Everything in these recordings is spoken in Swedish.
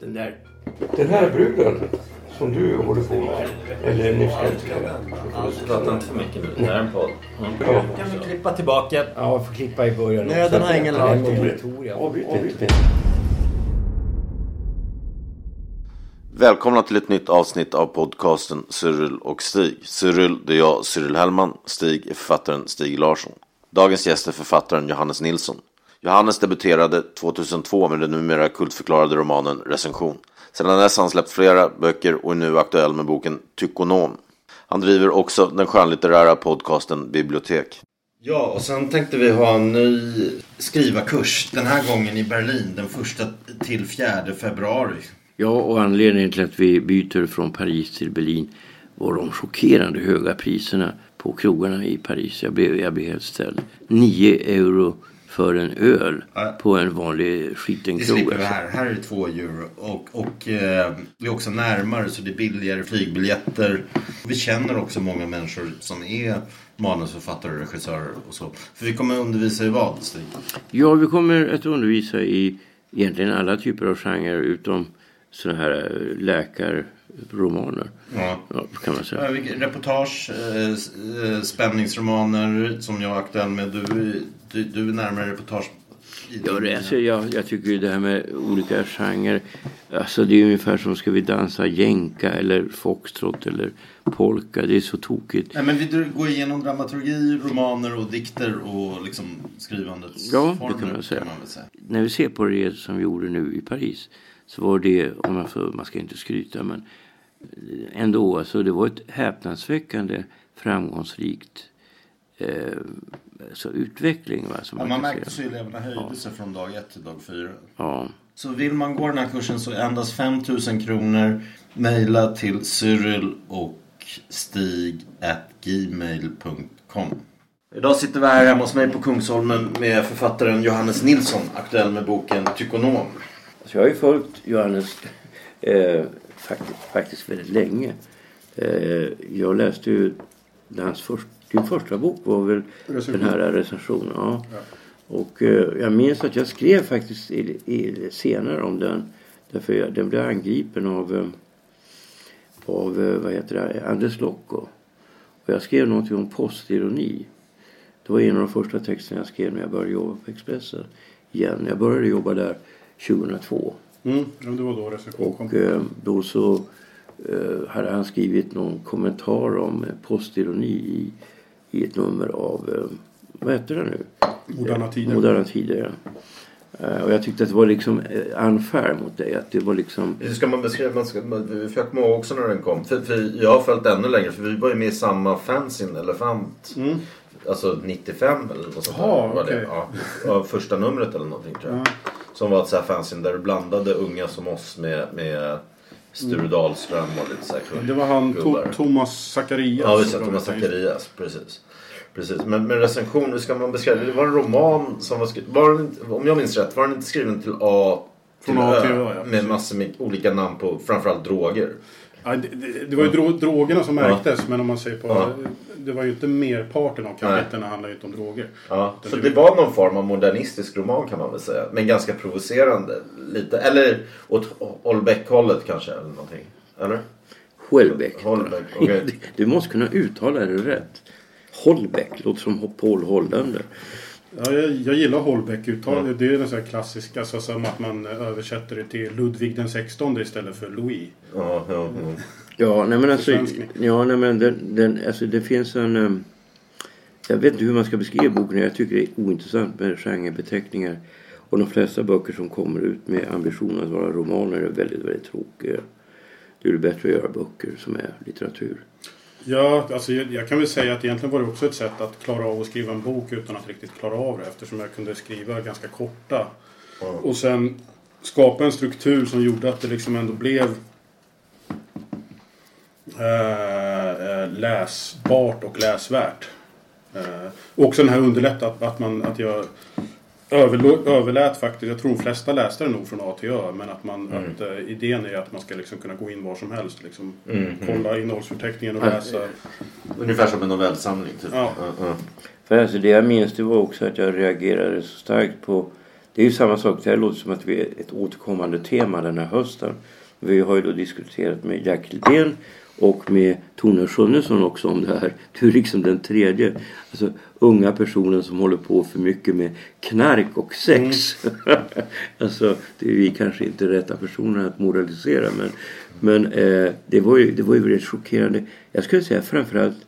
Den där... Den här bruden som du håller på med, eller nyss älskade. Prata inte för mycket nu. Det här är en podd. Ja. Kan vi klippa tillbaka? Ja, jag får klippa i början. Nöden har ingen lag. Avbryt inte. Välkomna till ett nytt avsnitt av podcasten Cyril och Stig. Cyril, det är jag, Cyril Hellman. Stig är författaren Stig Larsson. Dagens gäst är författaren Johannes Nilsson. Johannes debuterade 2002 med den numera kultförklarade romanen Recension. Sedan dess har han släppt flera böcker och är nu aktuell med boken Tykonom. Han driver också den skönlitterära podcasten Bibliotek. Ja, och sen tänkte vi ha en ny skrivarkurs. Den här gången i Berlin. Den första till fjärde februari. Ja, och anledningen till att vi byter från Paris till Berlin var de chockerande höga priserna på krogarna i Paris. Jag blev, jag blev helt ställd. 9 euro för en öl Ja. på en vanlig skiten Det krog. slipper vi alltså. här. Här är det två euro. Och, och eh, det är också närmare så det är billigare flygbiljetter. Vi känner också många människor som är manusförfattare och regissörer och så. För vi kommer undervisa i vad, Stig? Ja, vi kommer att undervisa i egentligen alla typer av genrer utom sådana här eh, läkarromaner. Ja. Ja, kan man säga. Reportage, eh, eh, spänningsromaner som jag är aktuell med. Du, du, du är närmare reportage. Ja, det, alltså, jag, jag tycker ju det här med olika genrer. Alltså det är ungefär som ska vi dansa jänka eller foxtrot eller polka. Det är så tokigt. Nej, men vi går igenom dramaturgi, romaner och dikter och liksom skrivandets Ja, det former. kan man säga. Kan man säga. När vi ser på det som vi gjorde nu i Paris så var det, om man, får, man ska inte skryta men ändå, alltså det var ett häpnadsväckande framgångsrikt eh, alltså utveckling. Va, som Ja, man märkte säga. eleverna höjde sig från dag ett till dag fyra. Ja. Så vill man gå den här kursen så endast 5 000 kronor. Maila till Cyril och Stig at gmail.com. Idag sitter vi här hemma hos mig på Kungsholmen med författaren Johannes Nilsson, aktuell med boken Tykonom. Så jag har ju följt Johannes eh, faktiskt, faktiskt väldigt länge. Eh, jag läste ju hans först, din första bok var väl den här recensionen. Ja. Och eh, jag minns att jag skrev faktiskt i, i, senare om den. Därför jag, den blev angripen av, eh, av eh, vad heter det, Anders Lokko. Och jag skrev någonting om postironi. Det var en av de första texterna jag skrev när jag började jobba på Expressen. Igen. Jag började jobba där 2002. Mm, ja, det var då recension kom. Och eh, då så eh, hade han skrivit någon kommentar om eh, postironi i, i ett nummer av, vad heter det nu? Moderna tider. Moderna tider, ja. Och jag tyckte att det var liksom unfair mot dig. Att det var liksom... Hur ska man beskriva? Man ska, man, vi fick komma ihåg också när den kom. För, för jag har följt ännu längre. För vi var ju med i samma fanzine, Elefant. Alltså 95 eller något sånt där. Det. okej. Ja, av första numret eller någonting tror jag. Som var ett så här fanzine där du blandade unga som oss med, med Sture Dahlström och lite så här Det var han to- Thomas Zacharias. Ja, visst. Thomas Zacharias. Precis. Precis. Men, men recension, hur ska man beskriva det? Var en roman som var skriven... Var den inte, om jag minns rätt, var den inte skriven till A till Från A till Ö? Ö, ja, med precis. massor med olika namn på framförallt droger. Ja, det, det, var ju dro- drogerna som Ja. märktes. Men om man ser på... Ja. Det var ju inte merparten av kapitlen handlar ju inte om droger. Ja, så det- det var någon form av modernistisk roman kan man väl säga. Men ganska provocerande. Lite, eller åt Holbeck-hållet kanske. Eller någonting. Eller? Houellebecq. Holbeck, okej. Du måste kunna uttala det rätt. Holbeck låter som Paul Hollander. Ja, jag, jag gillar Holbeck-uttal. Det är den så här klassiska, alltså, som att man översätter det till Ludvig den 16 istället för Louis. Ja, ja, ja. Ja, nej men alltså, ja, nej men den, den, alltså det finns en... ehm, Jag vet inte hur man ska beskriva boken. Jag tycker det är ointressant med genrebeteckningar. Och de flesta böcker som kommer ut med ambitionen att vara romaner är väldigt, väldigt tråkiga. Det är bättre att göra böcker som är litteratur. Ja, alltså jag, jag kan väl säga att egentligen var det också ett sätt att klara av att skriva en bok utan att riktigt klara av det. Eftersom jag kunde skriva ganska korta Och sen skapa en struktur som gjorde att det liksom ändå blev eh, eh, läsbart och läsvärt. Eh, också den här underlätta att, att, man, att jag överlå- överlät faktiskt, jag tror de flesta läste det nog från A till Ö, men att, man, Mm. att eh, idén är att man ska liksom kunna gå in var som helst. Liksom, Mm, Kolla innehållsförteckningen och läsa. Ungefär som en novellsamling typ. Ja. ja. För alltså det jag minns det var också att jag reagerade så starkt på Det är ju samma sak, det här låter som att vi är ett återkommande tema den här hösten. Vi har ju då diskuterat med Jack Lidén och med Tone Schunnesson också om det här. Du är liksom den tredje. Alltså unga personen som håller på för mycket med knark och sex. alltså det är vi kanske inte rätta personerna att moralisera men, men eh, det, var ju, det var ju rätt chockerande. Jag skulle säga framförallt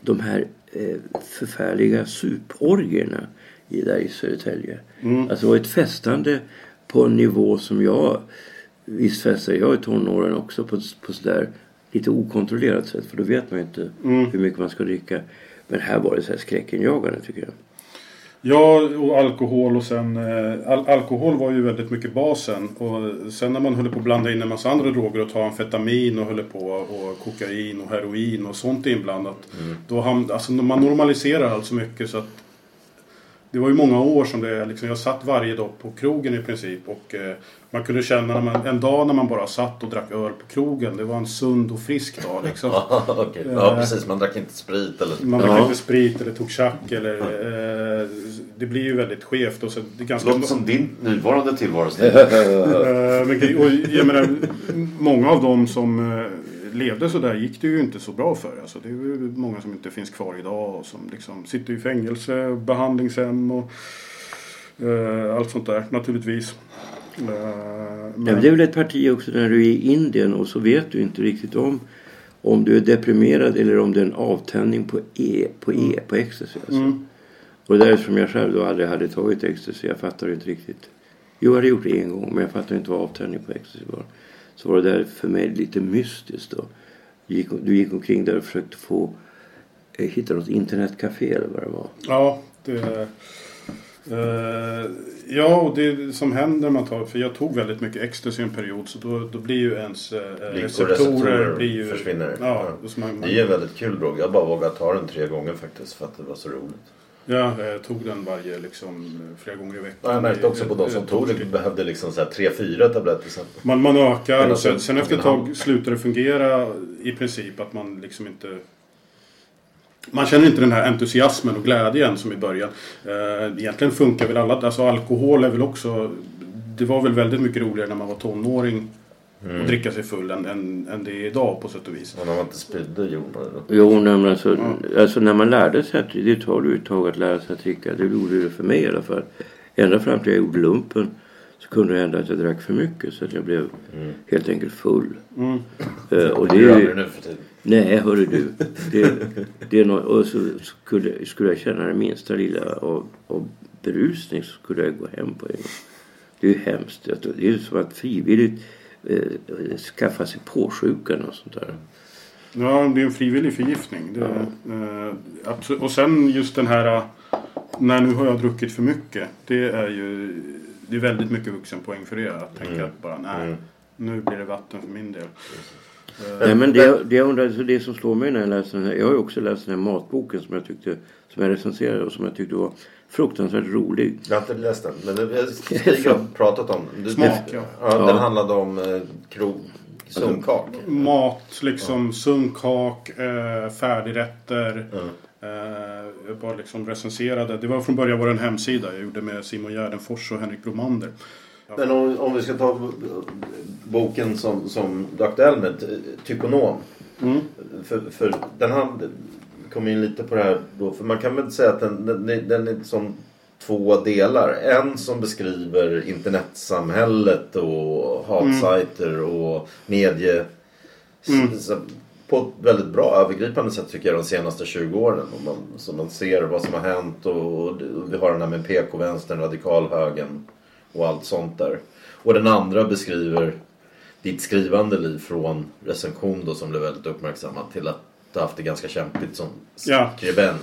de här eh, förfärliga suporgierna i, där i Södertälje. Alltså det var ett festande på en nivå som jag Visst festade jag i tonåren också på, på sådär lite okontrollerat sätt för då vet man ju inte hur mycket man ska dricka. Men här var det så här skräckinjagande tycker jag. Ja, och alkohol och sen... Eh, al alkohol var ju väldigt mycket basen. Och sen när man höll på att blanda in en massa andra droger och ta amfetamin och höll på och kokain och heroin och sånt inblandat. Då ham alltså man normaliserar allt så mycket så att... Det var ju många år som det liksom, jag satt varje dag på krogen i princip och eh, man kunde känna när man, en dag när man bara satt och drack öl på krogen. Det var en sund och frisk dag liksom. Okej. Ja precis, man drack inte sprit eller... Man drack Ja. inte sprit eller tog tjack eller... Eh, det blir ju väldigt skevt och så det är ganska... Låter som din nuvarande tillvaro. Eh, men, och jag menar, många av dem som eh, levde så där gick det ju inte så bra för. Alltså, det är ju många som inte finns kvar idag och som liksom sitter i fängelse, behandlingshem och eh, allt sånt där naturligtvis. Eh, Ja, men, men det är väl ett parti också när du är i Indien och så vet du inte riktigt om om du är deprimerad eller om det är en avtändning på E, på E, på ecstasy. Alltså. Mm. Och det är som jag själv då aldrig hade tagit ecstasy. Jag fattar inte riktigt. Jo, jag hade gjort det en gång men jag fattar inte vad avtändning på ecstasy var. Så var det där för mig lite mystiskt då. Du gick, du gick omkring där och försökte få eh, hitta något internetcafé eller vad det var. Ja, det... Eh, ja, och det som händer man tar... För jag tog väldigt mycket ecstasy en period så då, då blir ju ens eh, receptorer, receptorer blir ju, försvinner. Ja, Ja. Så man, Det är en väldigt kul drog. Jag bara vågat ta den tre gånger faktiskt för att det var så roligt. Ja, jag tog den varje liksom flera gånger i veckan. Ja, jag märkte också på de som tog det behövde liksom så här tre, fyra tabletter sen. Man, man ökar och sen, alltså, sen efter ett tag slutar det fungera i princip att man liksom inte... Man känner inte den här entusiasmen och glädjen som i början. Eh, egentligen funkar väl alla, alltså alkohol är väl också... Det var väl väldigt mycket roligare när man var tonåring Mm. och dricka sig full än, än, än det är idag på sätt och vis. Och när man inte spydde gjorde man det då. Jo, men alltså, alltså när man lärde sig att det tar ju ett tag att lära sig att dricka. Det gjorde det för mig i alla fall. Ända fram till jag gjorde lumpen så kunde det hända att jag drack för mycket så att jag blev helt enkelt full. Mm. Eh, och Det är ju, nu för tiden. nej, hörru du. Det, det är nå och så skulle, skulle jag känna det minsta lilla av, av berusning så skulle jag gå hem på en gång. Det är ju hemskt. Det är ju som att frivilligt eh, skaffa sig påsjukan och sånt där. Ja, det är en frivillig förgiftning. Det, eh, absolut. Och sen just den här... eh, När nu har jag druckit för mycket. Det är ju... Det är väldigt mycket vuxenpoäng för det. Att tänka att bara nej, nu blir det vatten för min del. Nej, men det, det, jag undrar, det som slår mig när jag läser den här. Jag har ju också läst den här matboken som jag tyckte som jag recenserade och som jag tyckte var fruktansvärt rolig. Jag har inte läst den. Men Stig har pratat om den. Smak, ja. ja. Den Ja. handlade om eh, krog... Sunkak. Mat, liksom sunkak, eh, färdigrätter. Eh, jag bara liksom recenserade. Det var från början var det en hemsida jag gjorde med Simon Gärdenfors och Henrik Bromander. Men om, om vi ska ta boken som, som du är aktuell med, Ty- Tykonom. För, för den hand kommer in lite på det här då. För man kan väl säga att den, den, är- den är som två delar. En som beskriver internetsamhället och hatsajter och medie... s- På ett väldigt bra övergripande sätt tycker jag de senaste 20 åren. Och man, så man ser vad som har hänt och, och vi har den här med PK-vänstern, radikalhögern och allt sånt där. Och den andra beskriver ditt skrivande liv från recension då som blev väldigt uppmärksammad till att du haft det ganska kämpigt som Ja. skribent.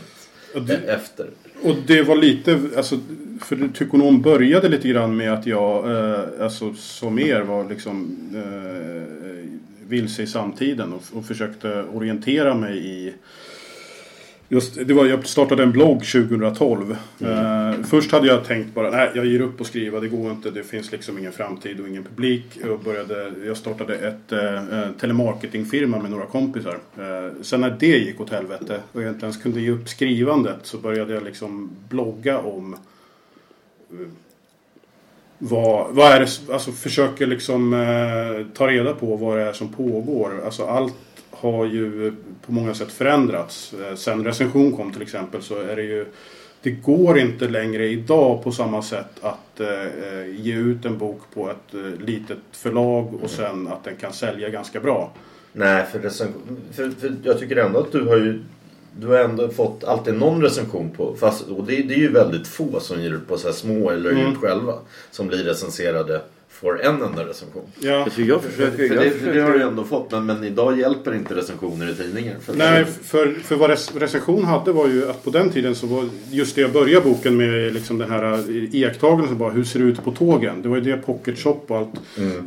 det- e- efter. Och det var lite, alltså, för Tykonom började lite grann med att jag, eh, alltså som er var liksom eh, vilse i samtiden och, och försökte orientera mig i Just, det var, jag startade en blogg 2012. Eh, först hade jag tänkt bara, nej jag ger upp och skriva, det går inte, det finns liksom ingen framtid och ingen publik. Jag, började, jag startade ett eh, eh, telemarketingfirma med några kompisar. Eh, sen när det gick åt helvete och jag inte ens kunde ge upp skrivandet så började jag liksom blogga om eh, vad, vad är det, alltså försöker liksom eh, ta reda på vad det är som pågår. Alltså allt har ju på många sätt förändrats. Eh, sen recension kom till exempel så är det ju det går inte längre idag på samma sätt att eh, ge ut en bok på ett eh, litet förlag och sen att den kan sälja ganska bra. Nej, för, recension, för, för jag tycker ändå att du har ju du har ändå fått alltid någon recension på, fast, och det, det är ju väldigt få som ger ut på så små eller Mm. ut själva. Som blir recenserade för en enda recension. Ja. Alltså jag försöker... För jag det, försöker det har du ändå fått, men, men idag hjälper inte recensioner i tidningar. För Nej, för, för vad recension hade var ju att på den tiden så var just det jag började boken med liksom den här eh, iakttagelsen bara hur ser det ut på tågen? Det var ju det Pocket Shop och allt.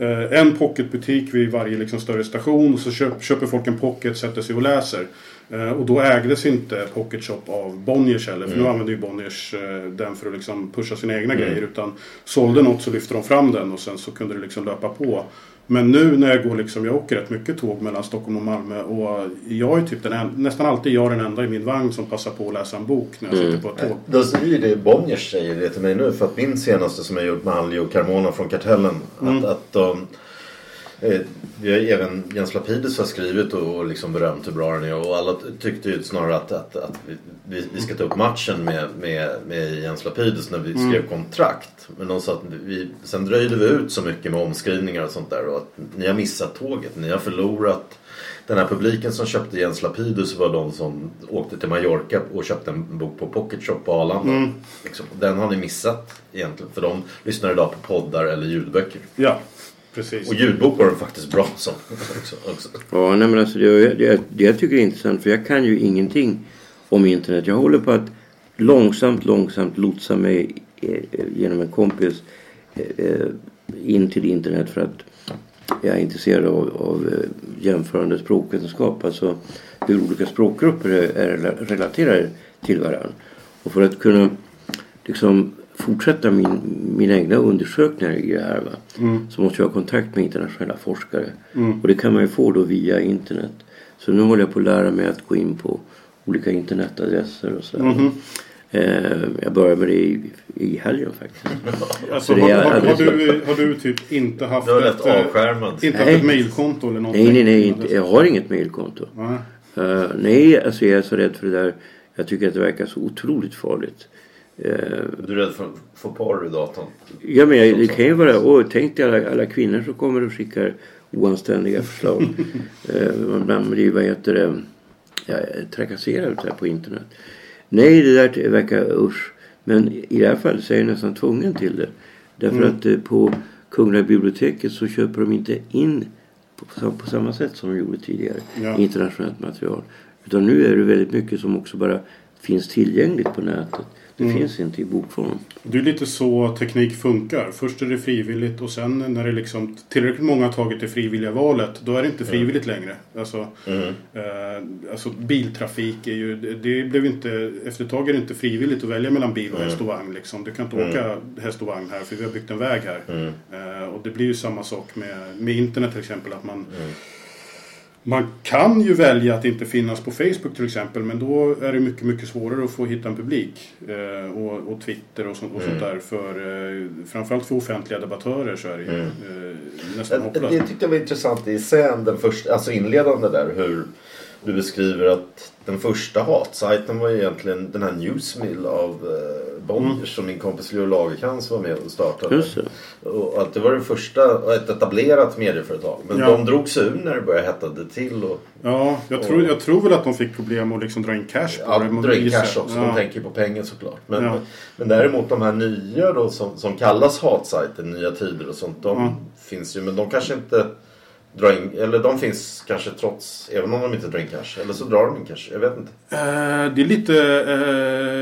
Eh, en pocketbutik vid varje liksom större station och så köp, köper folk en pocket, sätter sig och läser. Eh, och då ägdes inte Pocket Shop av Bonniers heller. För nu använder ju Bonniers eh, den för att liksom pusha sina egna grejer. Utan sålde något så lyfte de fram den och sen så kunde det liksom löpa på. Men nu när jag går liksom, jag åker rätt mycket tåg mellan Stockholm och Malmö och jag är typ den en, nästan alltid jag den enda i min vagn som passar på att läsa en bok när jag sitter på ett tåg. Då säger det Bonniers säger det till mig nu för att min senaste som jag gjort med och Carmona från Kartellen att, att de vi har även Jens Lapidus har skrivit och, liksom berömt hur bra den är och alla tyckte ju snarare att, att, att vi, vi, ska ta upp matchen med, med, med Jens Lapidus när vi skrev kontrakt. Men de sa att vi, sen dröjde vi ut så mycket med omskrivningar och sånt där och att ni har missat tåget, ni har förlorat den här publiken som köpte Jens Lapidus var de som åkte till Mallorca och köpte en bok på Pocket Shop på Arlanda. Liksom. Den har ni missat egentligen för de lyssnar idag på poddar eller ljudböcker. Ja, precis. Och ljudbok var den faktiskt bra som. Också, också. Ja, nej men alltså det, det, det jag tycker är intressant för jag kan ju ingenting om internet. Jag håller på att långsamt, långsamt lotsa mig eh, genom en kompis eh, in till internet för att jag är intresserad av, av eh, jämförande språkvetenskap. Alltså hur olika språkgrupper är, är rela- relaterade till varandra. Och för att kunna liksom fortsätta min, mina egna undersökningar i det här va, så måste jag ha kontakt med internationella forskare. Och det kan man ju få då via internet. Så nu håller jag på att lära mig att gå in på olika internetadresser och sådär. Eh, jag började med det i, i helgen faktiskt. Alltså, Så det har, har, har, du, har du typ inte haft Du har ett, eh, avskärmad. inte haft Nej. ett mailkonto eller någonting? Nej, nej, nej. Inte, jag har inget mailkonto. Nej. Eh, nej, alltså jag är så rädd för det där. Jag tycker att det verkar så otroligt farligt. Du är rädd för att få porr i datorn? Ja men jag, det kan ju vara, åh tänk dig alla, alla kvinnor som kommer och skickar oanständiga förslag. eh, man blir vad heter det, ja, trakasserad här på internet. Nej det där verkar usch. Men i det här fallet så är jag nästan tvungen till det. Därför att eh, på Kungliga biblioteket så köper de inte in på, på samma sätt som de gjorde tidigare. Ja. Internationellt material. Utan nu är det väldigt mycket som också bara finns tillgängligt på nätet. Det finns inte i bokform. Det är lite så teknik funkar. Först är det frivilligt och sen när det liksom tillräckligt många har tagit det frivilliga valet då är det inte frivilligt längre. Alltså, eh, alltså biltrafik är ju, det, blev inte, efter ett tag är det inte frivilligt att välja mellan bil och häst och vagn. Liksom. Du kan inte åka häst och vagn här för vi har byggt en väg här. Eh, och det blir ju samma sak med, med internet till exempel. Att man, man kan ju välja att inte finnas på Facebook till exempel men då är det mycket, mycket svårare att få hitta en publik. Eh, och, och Twitter och, så, och sånt där. För, eh, framförallt för offentliga debattörer så är det ju eh, nästan hopplöst. Det tyckte jag var intressant i scen, den första, alltså inledande där, hur du beskriver att den första hatsajten var egentligen den här Newsmill av eh, Bonniers som min kompis Leo Lagercrantz var med och startade. Och att det var det första, och ett etablerat medieföretag. Men Ja. de drog sig ur när det började hetta det till. Och, Ja, jag tror, jag tror väl att de fick problem att liksom dra in cash på Ja, det. dra in cash också. Ja. De tänker på pengar såklart. Men, Ja. men däremot de här nya då som, som kallas hatsajter, nya tider och sånt. De finns ju men de kanske inte dra in, eller de finns kanske trots, även om de inte drar in cash. Eller så drar de in cash, jag vet inte. Eh, det är lite,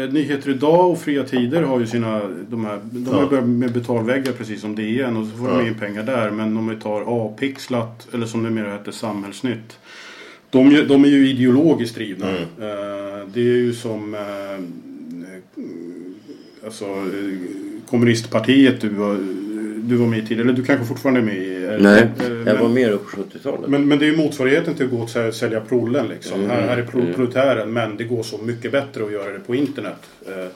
eh, Nyheter Idag och Fria Tider har ju sina, de här, de Ja. har börjat med betalväggar precis som DN och så får Ja. de in pengar där. Men om vi tar A-pixlat, eller som numera heter Samhällsnytt. De, de är ju ideologiskt drivna. Mm. Eh, det är ju som eh, alltså, eh, kommunistpartiet du du var med i tidigare, eller du kanske fortfarande är med i? eh, Nej, eh, jag men- var med då på 70-talet. men, men det är ju motsvarigheten till att gå och sä- sälja prollen liksom. Mm, Här, här är mm. proletären men det går så mycket bättre att göra det på internet. Eh,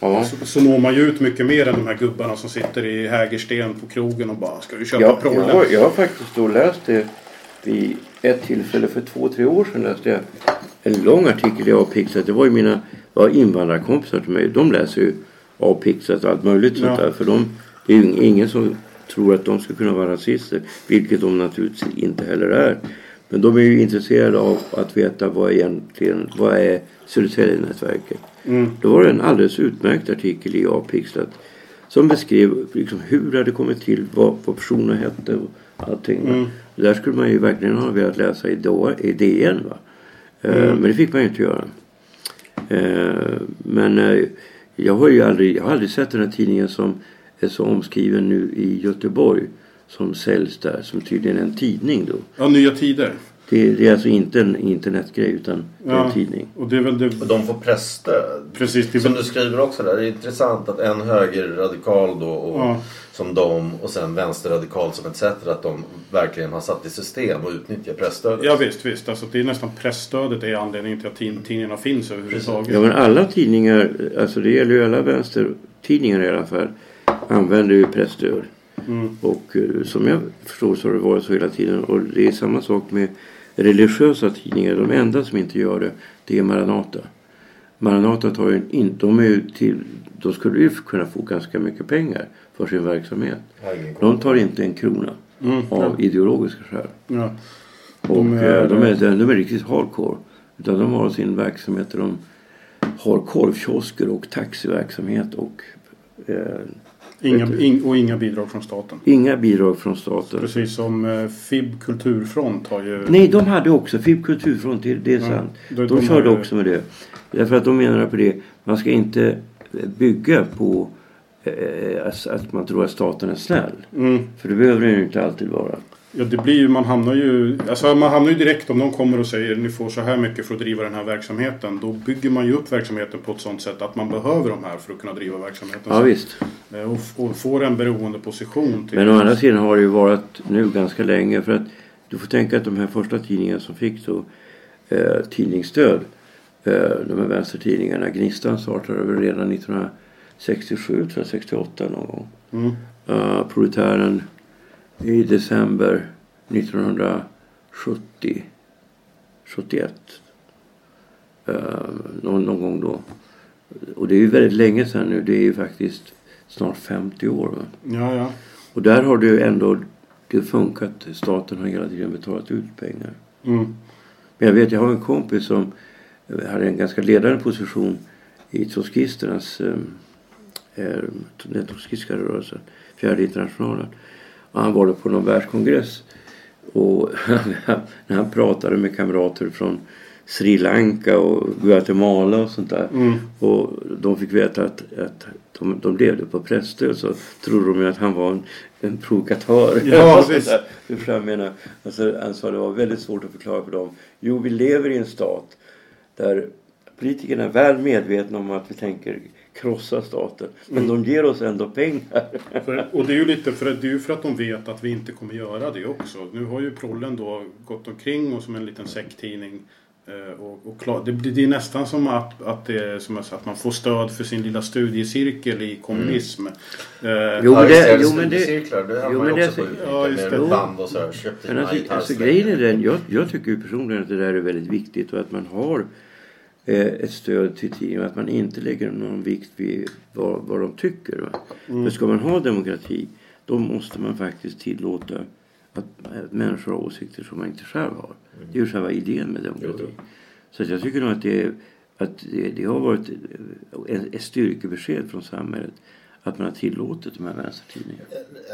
ja. så, så når man ju ut mycket mer än de här gubbarna som sitter i Hägersten på krogen och bara ska du köpa Jag, prollen? jag, har, jag har faktiskt då läst det vid ett tillfälle för två, tre år sedan läste jag en lång artikel i A-pixlat. Det var ju mina var invandrarkompisar till mig. De läser ju A-pixlat och allt möjligt sånt Ja. där. För de, det är ju ingen som tror att de ska kunna vara rasister. Vilket de naturligtvis inte heller är. Men de är ju intresserade av att veta vad egentligen, vad är Södertäljenätverket. Mm. Då var det en alldeles utmärkt artikel i A-pixlat. Som beskrev liksom hur det hade kommit till, vad, vad personen hette och allting. Mm. Det där skulle man ju verkligen ha velat läsa i, då, i DN. Va? Eh, Mm. Men det fick man ju inte göra. Eh, Men eh, jag har ju aldrig, jag har aldrig sett den här tidningen som är så omskriven nu i Göteborg. Som säljs där, som tydligen är en tidning då. Ja, Nya Tider. Det, det är alltså inte en internetgrej utan det är Ja. en tidning. Och det är väl det... Och de får pressstöd. Precis, det är Som du skriver också där. Det är intressant att en högerradikal då och Ja. som de och sen vänsterradikal som etc. Att de verkligen har satt i system och utnyttjar pressstödet. Ja visst, visst. Alltså, det är nästan pressstödet är anledningen till att tid- tidningarna finns överhuvudtaget. Ja men alla tidningar, alltså det gäller ju alla vänstertidningar i alla fall, använder ju pressstöd. Mm. Och eh, som jag förstår så har det varit så hela tiden. Och det är samma sak med religiösa tidningar. De enda som inte gör det, det är Maranata. Maranata tar ju in, de är ju till, de skulle ju kunna få ganska mycket pengar för sin verksamhet. De tar inte en krona Mm. av ideologiska skäl. Ja. Och De de är- är, de är, de är riktigt hardcore. Utan de har sin verksamhet där de har korvkiosker och taxiverksamhet och eh, Inga, in, och inga bidrag från staten. inga bidrag från staten. Precis som eh, FIB Kulturfront har ju... Nej, de hade också FIB Kulturfront, det är Ja, sant. de- De, de körde har också med det. Därför att de menar på det, man ska inte bygga på eh, att- att man tror att staten är snäll. Mm. För det behöver den ju inte alltid vara. Ja, det blir ju, man hamnar ju, alltså man hamnar ju direkt om någon kommer och säger ni får så här mycket för att driva den här verksamheten. Då bygger man ju upp verksamheten på ett sånt sätt att man behöver de här för att kunna driva verksamheten. Ja, visst. Eh, Och, och får en beroende position. Till Men å andra sidan har det ju varit nu ganska länge. För att du får tänka att de här första tidningarna som fick då eh, tidningsstöd. Eh, de här vänstertidningarna. Gnistan startade väl redan 1967, tror jag, 68 någon gång. Mm. Uh, Proletären i december 1970. 71. Uh, någon, någon gång då. Och det är ju väldigt länge sedan nu. Det är ju faktiskt snart 50 år. Va? Ja, ja. Och där har det ju ändå det funkat. Staten har hela tiden betalat ut pengar. Mm. Men jag vet, jag har en kompis som hade en ganska ledande position i trotskisternas, eh, eh, den trotskistiska rörelsen, fjärde internationalen. Han var på någon världskongress och när han pratade med kamrater från Sri Lanka och Guatemala och sånt där. Mm. Och de fick veta att, att de, de levde på präststöd så trodde de ju att han var en, en provokatör. Ja, visst. jag menar. Alltså, han sa det var väldigt svårt att förklara för dem. Jo, vi lever i en stat där politikerna är väl medvetna om att vi tänker krossa staten. Men de ger oss ändå pengar. För, och det är ju lite för, att- det är ju för att de vet att vi inte kommer göra det också. Nu har ju Prollen då gått omkring och som en liten säcktidning. eh, Och, och klar, det, det är nästan som att, att, det är, som sa, att man får stöd för sin lilla studiecirkel i kommunism. Eh, Jo, Ja, men det- det, jo, men det- jo, men det- också ja, just det. band och så här. Köpt Men alltså, alltså grejen är den, jag, jag tycker ju personligen att det där är väldigt viktigt och att man har ett stöd till tidningen och att man inte lägger någon vikt vid vad, vad de tycker. Va? För ska man ha demokrati då måste man faktiskt tillåta att, att människor har åsikter som man inte själv har. Det är ju själva idén med demokrati. Så att jag tycker nog att det, att det, det har varit ett styrkebesked från samhället att man har tillåtit de här vänstertidningarna.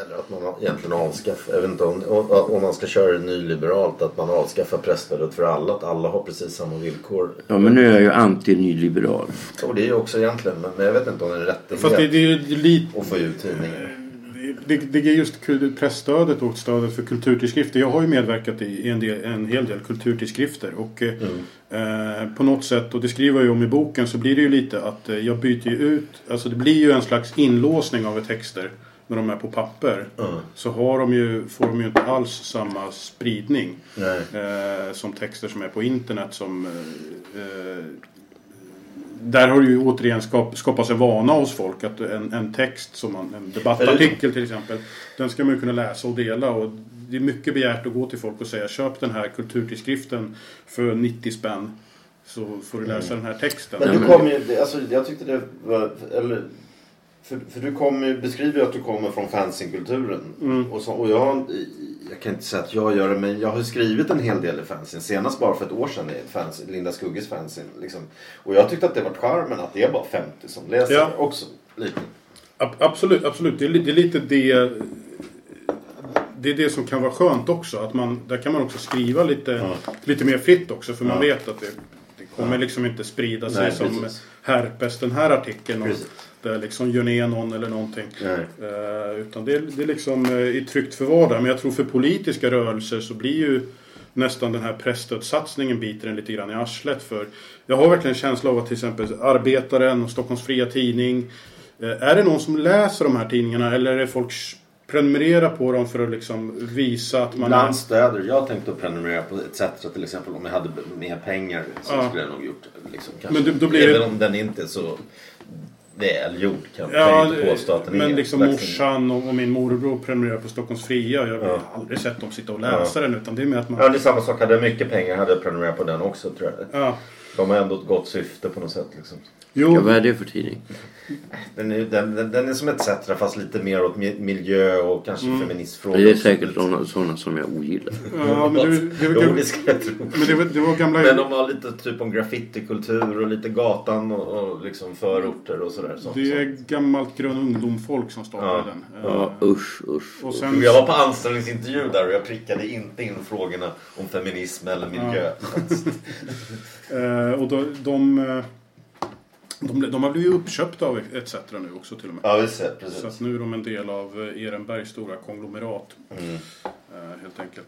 Eller att man egentligen avskaffar, jag vet inte om, om man ska köra det nyliberalt, att man avskaffar presstödet för alla. Att alla har precis samma villkor. Ja men nu är jag ju anti-nyliberal. Och det är ju också egentligen, men jag vet inte om det är en rättighet Fast det, det är ju lite... att få ut tidningar. Det, det är just pressstödet och stödet för kulturtidskrifter. Jag har ju medverkat i en, del, en hel del kulturtidskrifter. Och eh, på något sätt, och det skriver jag ju om i boken, så blir det ju lite att eh, jag byter ju ut. Alltså det blir ju en slags inlåsning av texter när de är på papper. Så har de ju, får de ju inte alls samma spridning. Eh, som texter som är på internet som eh, eh, där har det ju återigen skap, skapats en vana hos folk att en, en text som man, en debattartikel till exempel den ska man ju kunna läsa och dela och det är mycket begärt att gå till folk och säga köp den här kulturtidskriften för 90 spänn så får du läsa den här texten. Men du kom ju, alltså, jag tyckte det var, eller, för, för du kom beskriver ju att du kommer från fanzine-kulturen. Och, så, och jag, jag kan inte säga att jag gör det, men jag har skrivit en hel del i fanzine. Senast bara för ett år sedan i ett fanzine, Linda Skugges fanzine. Liksom. Och jag tyckte att det var charmen att det är bara 50 som läser Ja. också. Lite. Ab- Absolut, absolut. Det är, det är lite det det är det som kan vara skönt också. Att man, där kan man också skriva lite, lite mer fritt också. För man vet att det, det kommer liksom inte sprida sig Nej, som precis. herpes den här artikeln. Och Där liksom gör ner någon eller någonting. Eh, utan det, är- det är liksom eh, i tryggt förvar där. Men jag tror för politiska rörelser så blir ju nästan den här pressstödssatsningen biter en lite grann i arslet. För jag har verkligen en känsla av att till exempel Arbetaren och Stockholms Fria Tidning. eh, Är det någon som läser de här tidningarna eller är det folk prenumererar på dem för att liksom visa att man Ibland är... stöder. Jag tänkte prenumerera på ETC till exempel. Om jag hade mer pengar så Ja. skulle jag nog gjort det. Liksom. Men då- då blir det- Även om den inte är så välgjord kan, kan Ja, jag inte påstå att den är. men liksom morsan och, och min morbror prenumererar på Stockholms Fria. Jag har aldrig sett dem sitta och läsa den utan det är mer att man... Ja, det är samma sak. Hade jag mycket pengar hade jag prenumererat på den också tror jag. Ja. De har ändå ett gott syfte på något sätt. Liksom. Jo, Ja, vad är det för tidning? Den, är, den, den, den är som ett Cetera fast lite mer åt mi- miljö och kanske feministfrågor. Det är säkert sådana, sådana som jag ogillar. ja, men det, det, det, det men det, var, det var gamla... Men de har lite typ om graffitikultur och lite gatan och, och liksom förorter och sådär. Sånt, Det är sånt. gammalt grön ungdomfolk som startade Ja. den. Ja, Eh, usch, usch. och sen, Jag var på anställningsintervju där och jag prickade inte in frågorna om feminism eller miljö. eh, och de, de, eh, de, de har blivit uppköpta av ETC nu också till och med. Ja, visst. ja, Så Precis. att nu är de en del av eh, Ehrenbergs stora konglomerat. Mm. Eh, helt enkelt.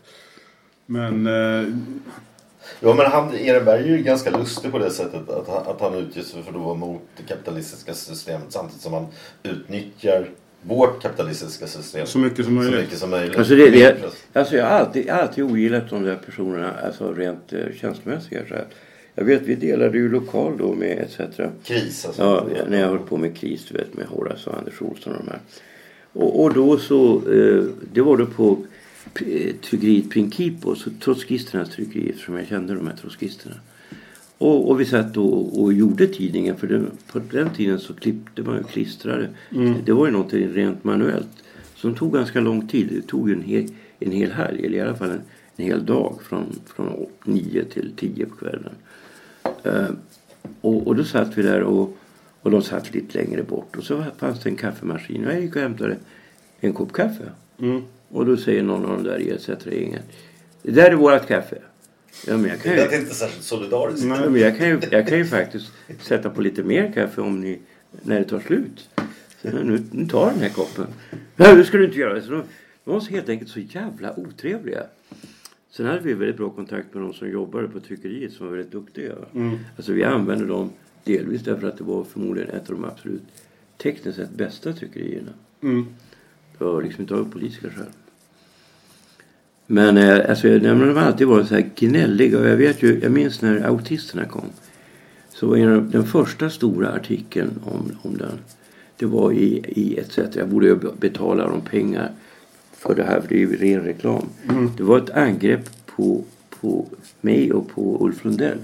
Men eh, Ja, men han, Ehrenberg är ju ganska lustig på det sättet att, han- att han utger sig för att vara mot det kapitalistiska systemet samtidigt som han utnyttjar vårt kapitalistiska system så mycket som så möjligt. mycket som möjligt. Alltså, det, det, alltså jag har alltid, alltid ogillat de där personerna, alltså rent eh, känslomässiga. Jag vet, vi delade ju lokal då med ETC. Kris alltså. Ja, när jag höll på med KRIS, du vet, med Horace och Anders Olsson och de här. Och, och då så, eh, det var då på eh, tryckeriet Principo, så trotskisternas tryckeri, eftersom jag kände de här trotskisterna. Och, och vi satt och, och gjorde tidningen, för det, på den tiden så klippte man ju klistrade. Det var ju någonting rent manuellt. Som tog ganska lång tid. Det tog ju en hel, en hel helg, eller i alla fall en, en hel dag från, från 9 till 10 på kvällen. Eh, och, och då satt vi där och, och de satt lite längre bort. Och så fanns det en kaffemaskin. Och jag gick och hämtade en kopp kaffe. Mm. Och då säger någon av de där ETC-gänget. Det där är vårat kaffe. Ja, men jag kan Det ju, lät inte särskilt solidariskt. Nej. men jag kan ju, jag kan ju faktiskt sätta på lite mer kaffe om ni, när det tar slut. Så nu, nu tar den här koppen. Nej, det ska du inte göra. Så de, de var så helt enkelt så jävla otrevliga. Sen hade vi väldigt bra kontakt med de som jobbade på tryckeriet som var väldigt duktiga. Alltså vi använde dem delvis därför att det var förmodligen ett av de absolut tekniskt sett bästa tryckerierna. Mm. Det var liksom inte av politiska skäl. Men eh, alltså, jag- de har alltid varit så här gnälliga. Och jag vet ju, jag minns när autisterna kom. Så var en den första stora artikeln om, om den. Det var i, i ETC. Jag borde ju betala dem pengar för det här. För det är ju ren reklam. Det var ett angrepp på, på mig och på Ulf Lundell.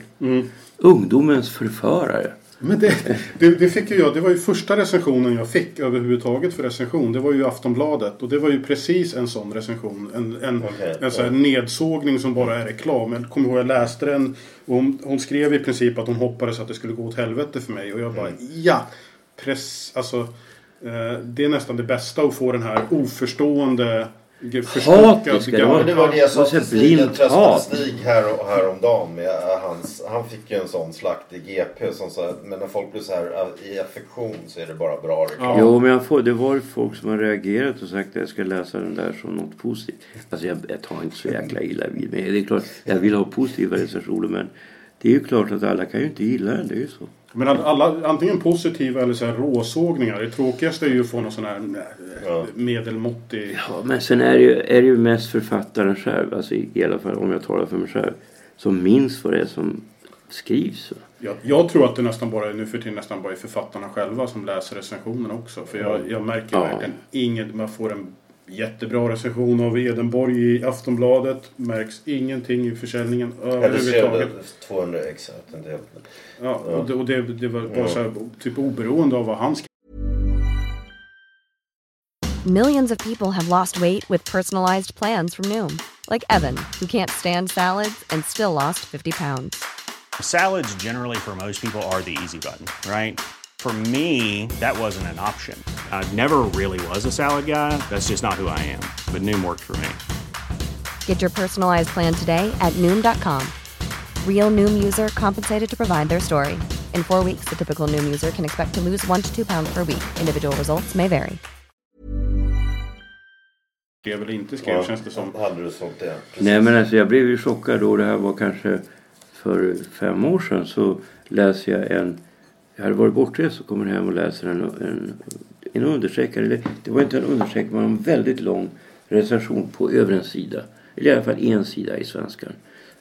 Ungdomens förförare. Men det, det, det fick ju jag. Det var ju första recensionen jag fick överhuvudtaget för recension. Det var ju Aftonbladet. Och det var ju precis en sån recension. En, en, Okej, en sån här nedsågning som bara är reklam. Jag kommer ihåg jag läste den. Och hon, hon skrev i princip att hon hoppades att det skulle gå åt helvete för mig. Och jag bara ja. Press, alltså, det är nästan det bästa att få den här oförstående Hatiska, det var- Men det var det jag sa Och så till Stig. Jag blint hat. Stig här, häromdagen med äh, hans, han fick ju en sån slakt i GP som att men när folk blir så här äh, i affektion så är det bara bra reklam. Jo, men jag får, det var folk som har reagerat och sagt att jag ska läsa den där som något positivt. Alltså jag, jag tar inte så jäkla illa vid mig. Det är klart, jag vill ha positiva recensioner men det är ju klart att alla kan ju inte gilla den. Det är ju så. Men att alla, antingen positiva eller så här råsågningar. Det tråkigaste är ju att få någon sån här eh, medelmåttig... Ja, men sen är det, ju, är det ju mest författaren själv, alltså i, i alla fall om jag talar för mig själv, som minns vad det är som skrivs. Jag, jag tror att det nästan bara är, nu för tiden nästan bara är författarna själva som läser recensionerna också. För jag, jag märker Ja. verkligen inget. Man får en jättebra recension av Edenborg i Aftonbladet. Märks ingenting i försäljningen överhuvudtaget. Reducerade 200 ex. jag vet inte helt. Ja, och det, och det, det var bara så här, typ oberoende av vad han skrev. Millions of people have lost weight with personalized plans from Noom, like Evan, who can't stand salads and still lost 50 pounds. Salads, generally, for most people, are the easy button, right? For me, that wasn't an option. I never really was a salad guy. That's just not who I am. But Noom worked for me. Get your personalized plan today at Noom.com. Real Noom user compensated to provide their story. In four weeks, the typical Noom user can expect to lose one to two pounds per week. Individual results may vary. Skrev eller inte skrev känns det som. Hade du sålt det? Nej men alltså jag blev ju chockad då. Det här var kanske för fem år sedan. Så läser jag en... Jag hade varit bortrest och kommer hem och läser en, en, en understreckare. Eller, det var inte en understreckare men en väldigt lång recension på över en sida. Eller i alla fall en sida i Svenskan.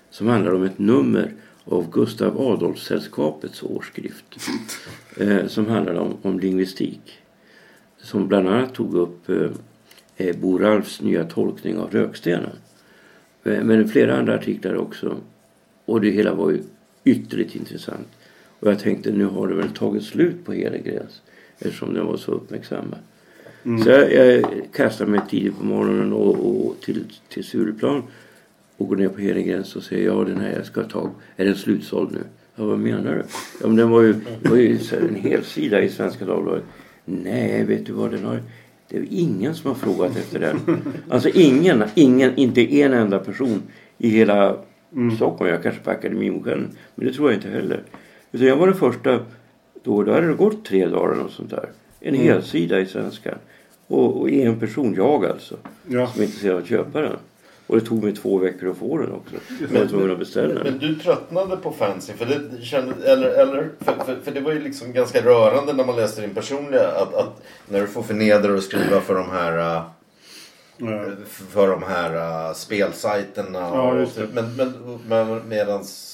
Som handlar om ett nummer av Gustav Adolfssällskapets årsskrift. Eh, som handlar om, om lingvistik. Som bland annat tog upp eh, eh, Bo Ralfs nya tolkning av Rökstenen. Eh, Men flera andra artiklar också. Och det hela var ju ytterligt intressant. Och jag tänkte nu har det väl tagit slut på Hedegrens. Eftersom den var så uppmärksammad. Så jag, jag kastade mig tidigt på morgonen och, och till, till Stureplan. Och går ner på Hedegrens och säger ja den här jag ska ta. Är den slutsåld nu? Ja vad menar du? Ja men den var ju, var ju en hel sida i Svenska Dagbladet. Nej vet du vad den har? Det är ingen som har frågat efter den. Alltså ingen, ingen, inte en enda person i hela Stockholm. Jag kanske på Akademimodellen. Men det tror jag inte heller. Utan jag var den första. Då, då hade det gått tre dagar något sånt där. En hel sida i Svenskan. Och, och en person, jag alltså. Ja. Som är intresserad av att köpa den. Och det tog mig två veckor att få den också. Men, den. men du tröttnade på fancy för det kände, eller, eller för, för, för det var ju liksom ganska rörande när man läste din personliga att, att när du får förnedra och skriva för de här Eh, för de här äh, spelsajterna. Ja, och, men, men, men medans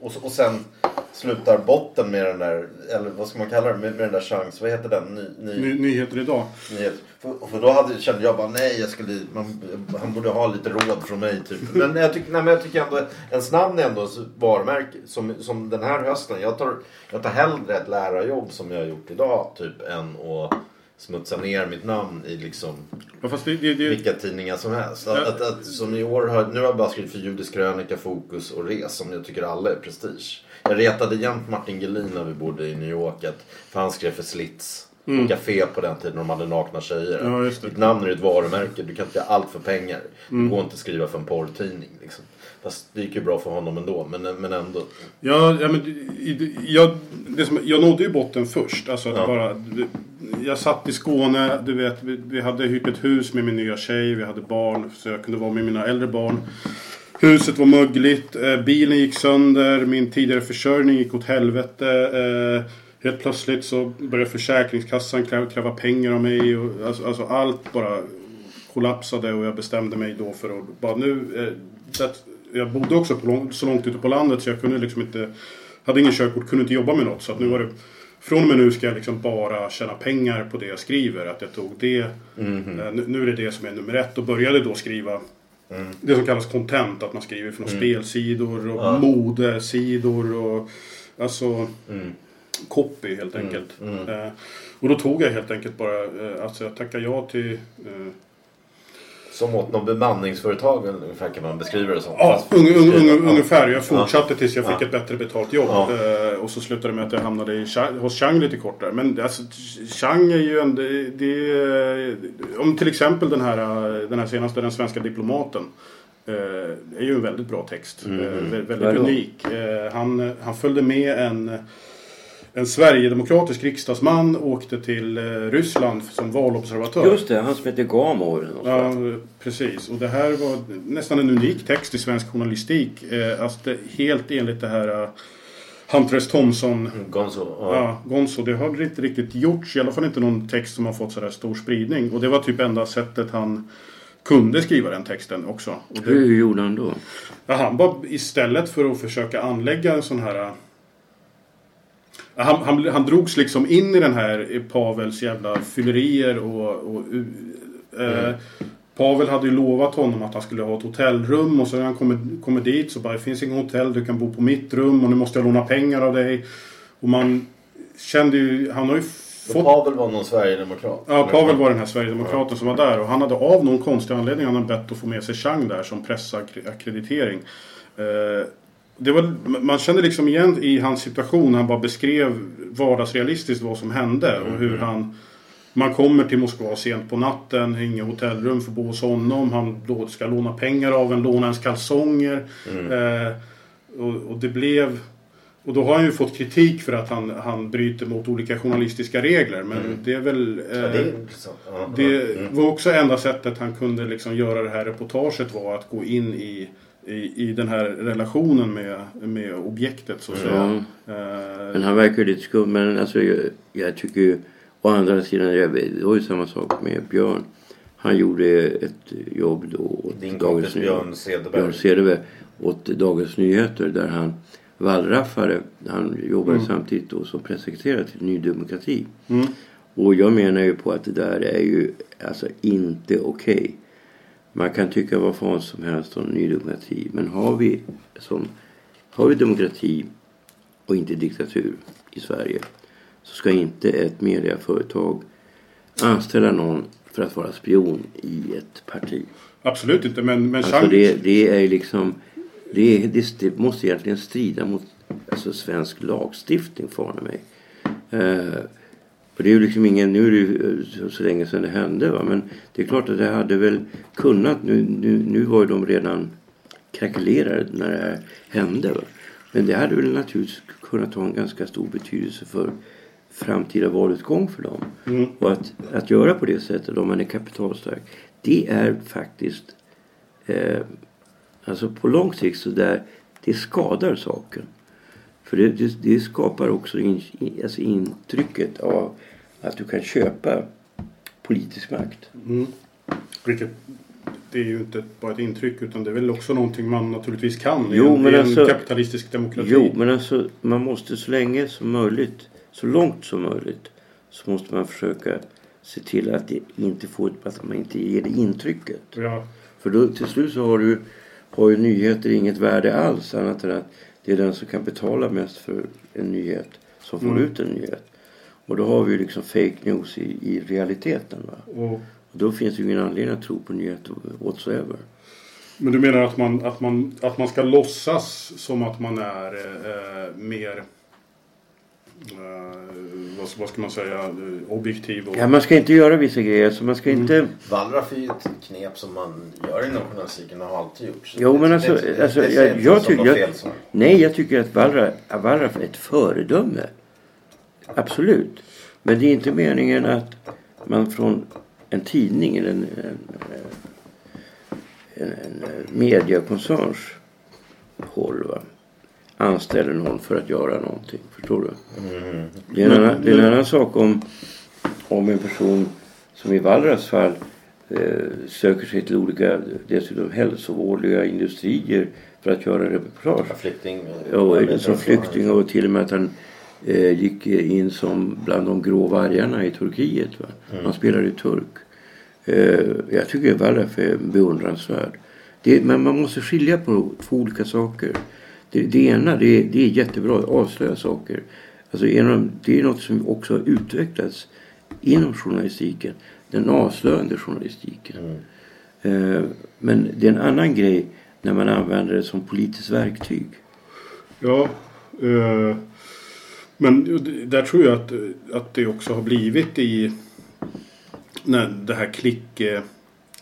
och, och sen slutar botten med den där, eller vad ska man kalla det, med, med den där chans, vad heter den? Ny, ny, ny, nyheter idag. nyhet. För, för då hade, kände jag bara nej, jag skulle, man, han borde ha lite råd från mig typ. Men jag, tycker, nej, men jag tycker ändå, ens namn är ändå ett varumärke. Som, som den här hösten, jag tar, jag tar hellre ett lärarjobb som jag har gjort idag typ än att smutsa ner mitt namn i liksom Ja, fast det, det, det, vilka tidningar som helst. Att, Ja. att, att, som i år har, nu har jag bara skrivit för Judisk krönika, Fokus och Res som jag tycker alla är prestige. Jag retade jämt Martin Gelin när vi bodde i New York. Att, för han skrev för Slits. Café på den tiden de hade nakna tjejer. Mm. Ja, just det. Ditt namn är ett varumärke. Du kan inte göra allt för pengar. Mm. Det går inte att skriva för en porrtidning. Liksom. Fast det gick ju bra för honom ändå. Men, men ändå. Ja, ja men jag, det som, jag nådde ju botten först. Alltså, Ja. bara, jag satt i Skåne, du vet, vi, vi hade hyrt ett hus med min nya tjej, vi hade barn, så jag kunde vara med mina äldre barn. Huset var mögligt, eh, bilen gick sönder, min tidigare försörjning gick åt helvete. Eh, helt plötsligt så började Försäkringskassan kräva, pengar av mig. Och, alltså, alltså allt bara kollapsade och jag bestämde mig då för att bara nu... Eh, det, jag bodde också lång, så långt ute på landet så jag kunde liksom inte... Hade ingen körkort, kunde inte jobba med något. Så att nu var det... Från och med nu ska jag liksom bara tjäna pengar på det jag skriver. Att jag tog det. Eh, nu, nu är det det som är nummer ett. Och började då skriva det som kallas content. Att man skriver för några spelsidor och modesidor. Och, alltså copy helt enkelt. Eh, och då tog jag helt enkelt bara, eh, alltså jag tackade ja till eh, Som åt någon bemanningsföretag ungefär kan man beskriva det som. Ja, Fast- un, un, un, Ja. ungefär. Jag fortsatte tills jag fick Ja. ett bättre betalt jobb. Ja. Eh, och så slutade det med att jag hamnade i, Chang- hos Chang lite kortare. Men alltså, Chang är ju en... Det, det, om till exempel den här, eh, den här senaste, Den svenska diplomaten. Eh, är ju en väldigt bra text. Eh, vä- väldigt unik. Eh, han, han följde med en... En Sverigedemokratisk riksdagsman åkte till eh, Ryssland som valobservatör. Just det, han som heter Gamo. eller något Ja, precis. Och det här var nästan en unik text i svensk journalistik. Eh, alltså helt enligt det här eh, Hunter S. Thompson. Gonzo. Ja. Ja. Gonzo. Det har inte riktigt gjorts. I alla fall inte någon text som har fått sådär stor spridning. Och det var typ enda sättet han kunde skriva den texten också. Det, Hur gjorde han då? Ja, han var istället för att försöka anlägga en sån här... ja, Han, han, han drogs liksom in i den här Pavels jävla fyllerier och... och eh, Pavel hade ju lovat honom att han skulle ha ett hotellrum och så när han kommer, kommer dit så bara det finns inget hotell, du kan bo på mitt rum och nu måste jag låna pengar av dig. Och man kände ju, han har ju fått... Pavel var någon sverigedemokrat? Ja, Pavel var den här Sverigedemokraten som var där och han hade av någon konstig anledning han hade bett att få med sig Chang där som pressakkreditering. Eh, det var, man kände liksom igen i hans situation, han bara beskrev vardagsrealistiskt vad som hände och hur han man kommer till Moskva sent på natten, inget hotellrum för att bo hos honom. Han då ska låna pengar av en, låna ens kalsonger. Eh, och, och det blev... Och då har han ju fått kritik för att han, han bryter mot olika journalistiska regler. Men det är väl... Eh, Ja, det är intressant. Ja, det. Mm. var också enda sättet han kunde liksom göra det här reportaget var att gå in i, i, i den här relationen med, med objektet så att säga. Eh, Men han verkar lite skum. Men alltså, jag, jag tycker ju... Å andra sidan, jag, det var ju samma sak med Björn. Han gjorde ett jobb då åt Din Dagens Björn. Cederberg. Björn Cederberg åt Dagens Nyheter där han wallraffade. Han jobbade samtidigt då som pressekreterare till Ny Demokrati. Mm. Och jag menar ju på att det där är ju alltså inte okej. Man kan tycka vad fan som helst om Ny Demokrati. Men har vi, som, har vi demokrati och inte diktatur i Sverige så ska inte ett mediaföretag anställa någon för att vara spion i ett parti. absolut inte men, men Alltså det, det är liksom det, det, det måste egentligen strida mot alltså, svensk lagstiftning i mig. Eh, och det är ju liksom ingen, nu är det ju eh, så, så länge sedan det hände va? men det är klart att det hade väl kunnat, nu, nu, nu var ju de redan krackelerade när det här hände. Va? Men det hade väl naturligtvis kunnat ha en ganska stor betydelse för framtida valutgång för dem. Och att, att göra på det sättet om man är kapitalstark det är faktiskt eh, alltså på lång sikt så där det skadar saken. För det, det, det skapar också in, alltså intrycket av att du kan köpa politisk makt. Mm. Vilket det är ju inte bara ett intryck utan det är väl också någonting man naturligtvis kan i Jo, en, men i en alltså- kapitalistisk demokrati. Jo, men alltså man måste så länge som möjligt, så långt som möjligt, så måste man försöka se till att det inte får, att man inte ger det intrycket. Ja. För då till slut så har du har ju nyheter inget värde alls annat än att det är den som kan betala mest för en nyhet som får Mm. ut en nyhet. Och då har vi ju liksom fake news i, i realiteten. Va? Och, Och då finns det ju ingen anledning att tro på nyheter whatsoever. men du menar att man, att, man, att man ska låtsas som att man är eh, mer eh, vad, vad ska man säga, objektiv och... Ja, man ska inte göra vissa grejer. Så man ska inte... Wallraff är ju ett knep som man gör inom journalistiken och har alltid gjort. Så Jo, det- men det- alltså, det- alltså det jag, inte jag, tycker... Jag, svar. nej, jag tycker att Wallraff, att Wallraff är ett föredöme. Absolut. Men det är inte meningen att man från en tidning eller en, en, en, en mediekoncerns håll va, anställer någon för att göra någonting. Förstår du? Det, är en annan, det är en annan sak om, om en person som i Wallraffs fall eh, söker sig till olika dessutom hälsovårdliga industrier för att göra reportage. Flykting. Ja, som flykting och till och med att han eh, gick in som bland de grå vargarna i Turkiet. Va? Han spelade turk. Eh, jag tycker Wallraff är beundransvärd. Det, men man måste skilja på två olika saker. Det, det ena det är, det är jättebra att avslöja saker. Alltså, det är något som också har utvecklats inom journalistiken. Den avslöjande journalistiken. Eh, men det är en annan grej när man använder det som politiskt verktyg. Ja, eh, men där tror jag att, att det också har blivit i när det här klick, eh,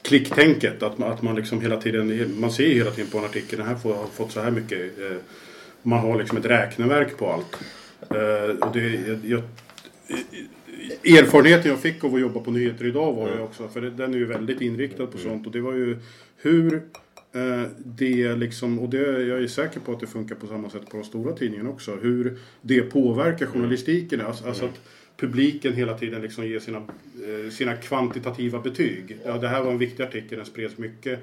klicktänket. Att man, att man liksom hela tiden, man ser hela tiden på en artikel, den här får, har fått så här mycket. Eh, man har liksom ett räkneverk på allt. Eh, och det, jag, erfarenheten jag fick av att jobba på Nyheter idag var ju också, för den är ju väldigt inriktad på sånt. Och det var ju hur det liksom, och det, jag är säker på att det funkar på samma sätt på de stora tidningarna också. Hur det påverkar journalistiken. Alltså, alltså att publiken hela tiden liksom ger sina, eh, sina kvantitativa betyg. Ja, det här var en viktig artikel, den spreds mycket.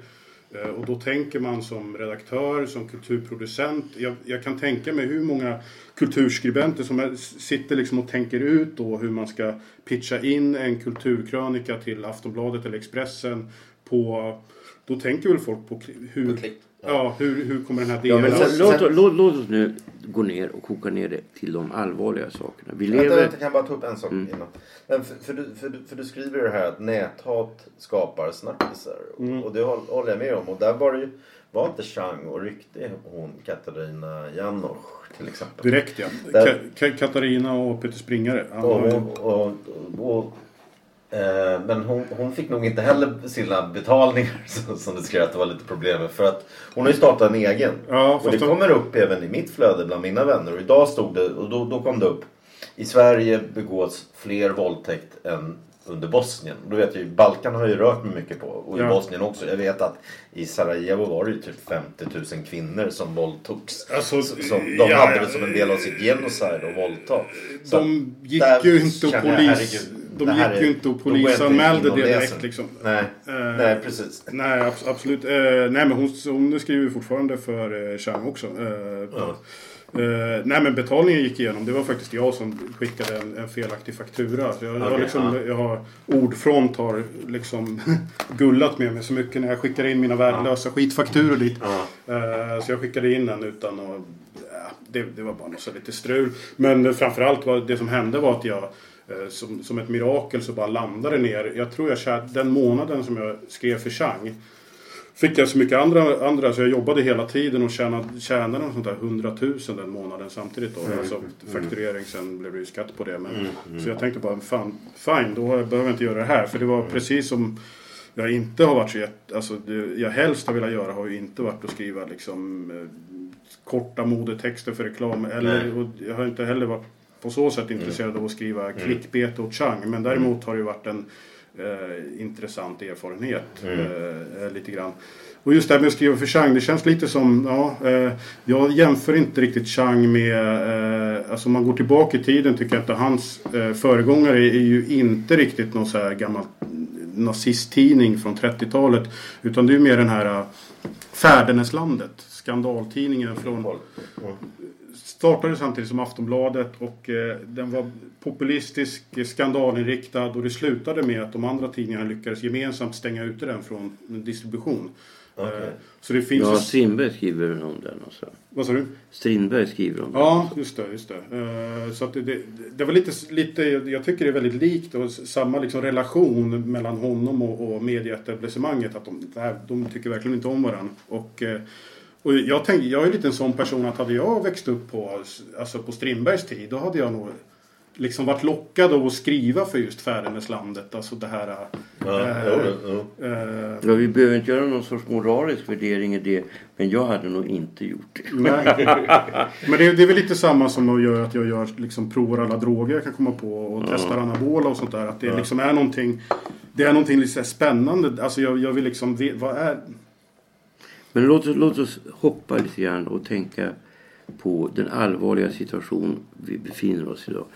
Eh, och då tänker man som redaktör, som kulturproducent. Jag, jag, kan tänka mig hur många kulturskribenter som är, sitter liksom och tänker ut då hur man ska pitcha in en kulturkrönika till Aftonbladet eller Expressen. På, då tänker väl folk på hur... På Ja, hur, hur kommer den här delen... Ja, men låt, låt, låt, oss nu gå ner och koka ner det till de allvarliga sakerna. Vi lever... Vänta, vänta, kan jag bara ta upp en sak mm. innan? Men för, för, du, för, för du skriver det här att näthat skapar snackisar. Mm. Och det håller jag med om. Och där var det ju, var inte Chang och ryckte hon Katarina Janosch till exempel. Direkt ja. Där... Ka Katarina och Peter Springare. Och, och, och, och men hon, hon, fick nog inte heller sina betalningar som du skrev att det var lite problem med. För att hon har ju startat en egen. Ja, och det kommer upp även i mitt flöde bland mina vänner. Och idag stod det, och då, då kom det upp. I Sverige begås fler våldtäkt än under Bosnien. Då vet jag ju, Balkan har ju rört mig mycket på. Och ja. i Bosnien också. Jag vet att i Sarajevo var det ju typ 50 000 kvinnor som våldtogs. Alltså, som, de ja, hade det som en del av sitt genocide att våldta. de gick ju inte och polis de gick är, ju inte och polisanmälde det direkt liksom. Nej, uh, nej precis. Nej, ab absolut. Uh, nej, men hon, hon skriver fortfarande för uh, Chang också. Uh, nej men betalningen gick igenom. Det var faktiskt jag som skickade en, en felaktig faktura. Så jag, okay, har liksom, ja. jag har, ordfront har liksom gullat med mig så mycket när jag skickar in mina värdelösa ja. skitfakturor dit. Ja. så jag skickade in den utan att... Det, det, var bara något lite strul. Men framförallt var det som hände var att jag Eh, som, som ett mirakel så bara landade ner. Jag tror jag den månaden som jag skrev för Chang fick jag så mycket andra, andra så jag jobbade hela tiden och tjänade, tjänade något sånt där 100 000 den månaden samtidigt då. Mm. Alltså mm. fakturering, sen blev det ju skatt på det. Men, mm. Mm. Så jag tänkte bara, fan, fine, då behöver jag inte göra det här. För det var precis som jag inte har varit så jätte, alltså det jag helst har velat göra har ju inte varit att skriva liksom eh, korta modetexter för reklam. Eller, jag har inte heller varit på så sätt intresserad mm. av att skriva mm. klickbete åt Chang. Men däremot har det varit en eh, intressant erfarenhet. Mm. Eh, lite grann. Och just det här med att skriva för Chang, det känns lite som, ja, eh, jag jämför inte riktigt Chang med, eh, alltså om man går tillbaka i tiden tycker jag att hans eh, föregångare är ju inte riktigt någon så här gammal nazisttidning från 30-talet. Utan det är mer den här uh, Färdenäslandet, skandaltidningen från startade samtidigt som Aftonbladet och eh, den var populistisk, skandalinriktad och det slutade med att de andra tidningarna lyckades gemensamt stänga ute den från distribution. Okay. Eh, så det finns ja, Strindberg skriver om den också. Vad sa du? Strindberg skriver om den. Ja, just det. Just det. Uh, så att det, det, det, var lite, lite, jag tycker det är väldigt likt och samma liksom relation mellan honom och, och medieetablissemanget. Att de, de tycker verkligen inte om varandra. Och, och jag, tänk, jag är lite en sån person att hade jag växt upp på, alltså på Strindbergs tid då hade jag nog liksom varit lockad av att skriva för just Fäderneslandet. Alltså det här... Ja, äh, ja, ja. Äh, ja, vi behöver inte göra någon sorts moralisk värdering i det. Men jag hade nog inte gjort det. Nej. men det, det, är väl lite samma som att göra att jag gör, liksom, provar alla droger jag kan komma på. Och ja. testar anabola och sånt där. Att det liksom är någonting... Det är någonting lite spännande. Alltså jag, jag vill liksom... Vad är... Men låt oss, låt oss hoppa lite grann och tänka på den allvarliga situation vi befinner oss i idag.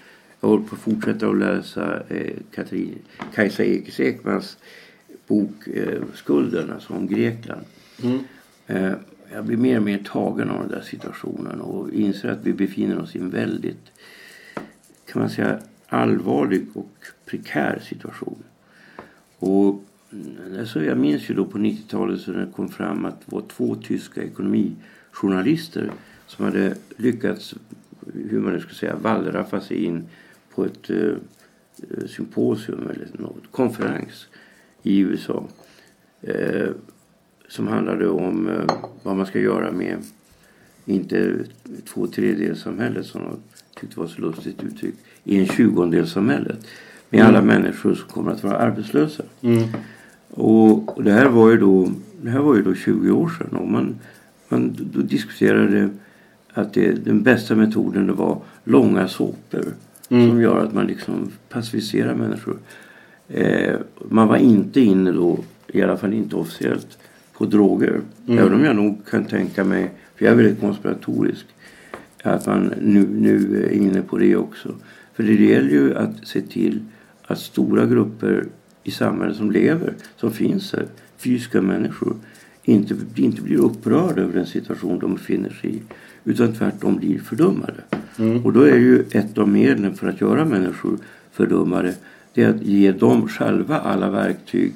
Jag håller på att fortsätta att läsa eh, Katrin, Kajsa Ekis Ekmans bok eh, Skulden, alltså om Grekland. Mm. Eh, jag blir mer och mer tagen av den där situationen och inser att vi befinner oss i en väldigt, kan man säga, allvarlig och prekär situation. Och Alltså jag minns ju då på 90-talet så det kom fram att det var två tyska ekonomijournalister som hade lyckats, hur man nu ska säga, wallraffa sig in på ett eh, symposium eller något, konferens i USA. eh, som handlade om eh, vad man ska göra med inte två tredjedelssamhället som de tyckte var så lustigt uttryck i en tjugondelssamhället med alla människor som kommer att vara arbetslösa. Mm. Och, det här var ju då, det här var ju då 20 år sedan och man, man då diskuterade att det, den bästa metoden det var långa såpor som gör att man liksom passiviserar människor. Eh, man var inte inne då, i alla fall inte officiellt, på droger. Även om jag nog kan tänka mig, för jag är väldigt konspiratorisk, att man nu, nu är inne på det också. För det gäller ju att se till att stora grupper i samhället som lever, som finns här, fysiska människor, inte, inte blir upprörda över den situation de befinner sig i. Utan tvärtom blir fördummade. Och då är ju ett av medlen för att göra människor fördummade det är att ge dem själva alla verktyg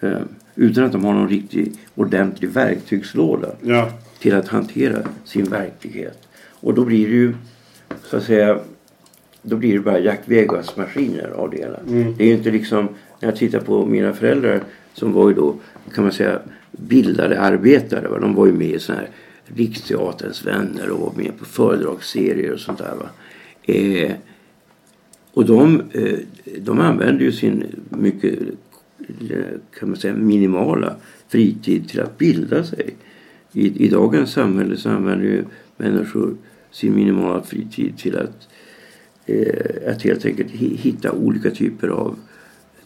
eh, utan att de har någon riktig ordentlig verktygslåda Ja. till att hantera sin verklighet. Och då blir det ju så att säga då blir det bara Jack Vegas-maskiner av det hela. Det är ju inte liksom när jag tittar på mina föräldrar som var ju då kan man säga bildade arbetare. Va? De var ju med i sådana här Riksteaterns vänner och var med på föredragsserier och sånt där. Va? Eh, och de, eh, de använde ju sin mycket kan man säga minimala fritid till att bilda sig. I, i dagens samhälle så använder ju människor sin minimala fritid till att, eh, att helt enkelt hitta olika typer av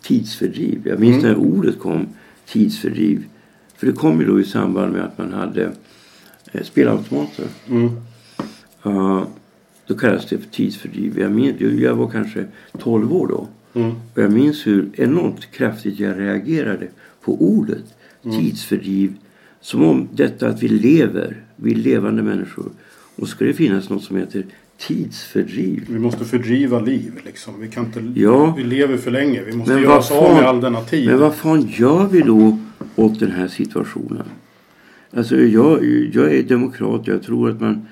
tidsfördriv. Jag minns när ordet kom, tidsfördriv. För det kom ju då i samband med att man hade eh, spelautomater. Ja, då kallades det för tidsfördriv. Jag, minns, jag var kanske 12 år då. Och jag minns hur enormt kraftigt jag reagerade på ordet tidsfördriv. Som om detta att vi lever, vi är levande människor. Och ska det finnas något som heter tidsfördriv. Vi måste fördriva liv liksom. Vi kan inte... Ja. Vi lever för länge. Vi måste Men göra vad oss av med all denna tid. Men vad fan gör vi då åt den här situationen? Alltså jag, jag är demokrat. Jag tror att man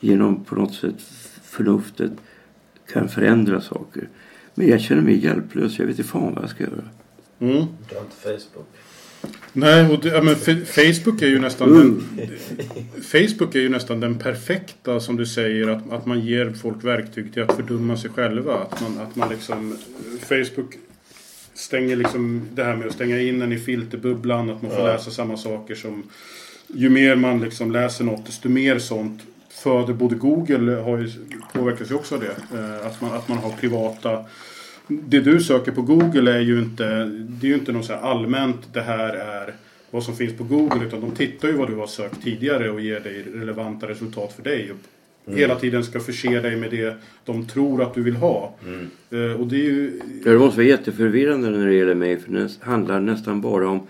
genom på något sätt förnuftet kan förändra saker. Men jag känner mig hjälplös. Jag vet inte fan vad jag ska göra. Mm. Du har inte Facebook. Nej, och det, ja, men Facebook är ju nästan den, Facebook är ju nästan den perfekta som du säger att, att man ger folk verktyg till att fördumma sig själva. Att man, att man liksom Facebook stänger liksom det här med att stänga in en i filterbubblan. Att man får läsa samma saker som ju mer man liksom läser något desto mer sånt föder både Google har ju påverkas ju också av det. Eh, Att man, att man har privata det du söker på Google är ju inte, det är ju inte något så allmänt det här är vad som finns på Google utan de tittar ju vad du har sökt tidigare och ger dig relevanta resultat för dig. Och Hela tiden ska förse dig med det de tror att du vill ha. Eh, och det är ju... Ja, Det måste vara jätteförvirrande när det gäller mig. För det handlar nästan bara om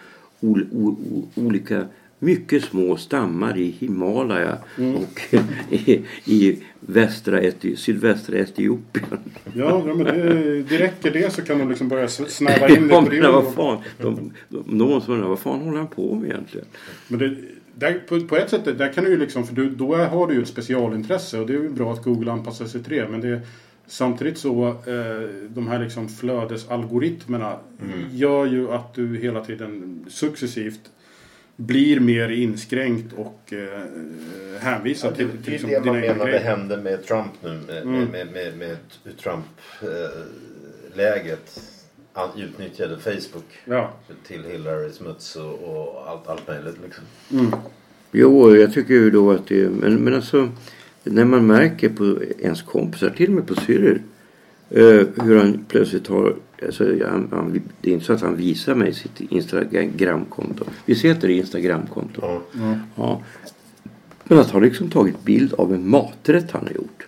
olika mycket små stammar i Himalaya och i, i västra Eti, sydvästra Etiopien. Ja, ja men det, det räcker det så kan de liksom börja snäva in det Ja, på det men vad fan, de, de, de måste undra vad fan håller han på med egentligen? Men det, där, på, på ett sätt, där kan du ju liksom, för du, då har du ju ett specialintresse och det är ju bra att Google anpassar sig till det. Men det, samtidigt så, eh, de här liksom flödesalgoritmerna gör ju att du hela tiden successivt blir mer inskränkt och eh, hänvisad till, till Det är liksom det man dina egna menar det grejer. hände med Trump nu. Med, Mm. med, med, med Trump-läget. Han utnyttjade Facebook Ja. till Hillary Smuts och, och allt, allt möjligt. Liksom. Jo, jag tycker ju då att det... Men, men alltså, när man märker på ens kompisar, till och med på Cyril, eh, hur han plötsligt har... Alltså, han, han, det är inte så att han visar mig sitt Instagramkonto. Visst heter det Instagramkonto? Ja. Ja. Men att han liksom tagit bild av en maträtt han har gjort.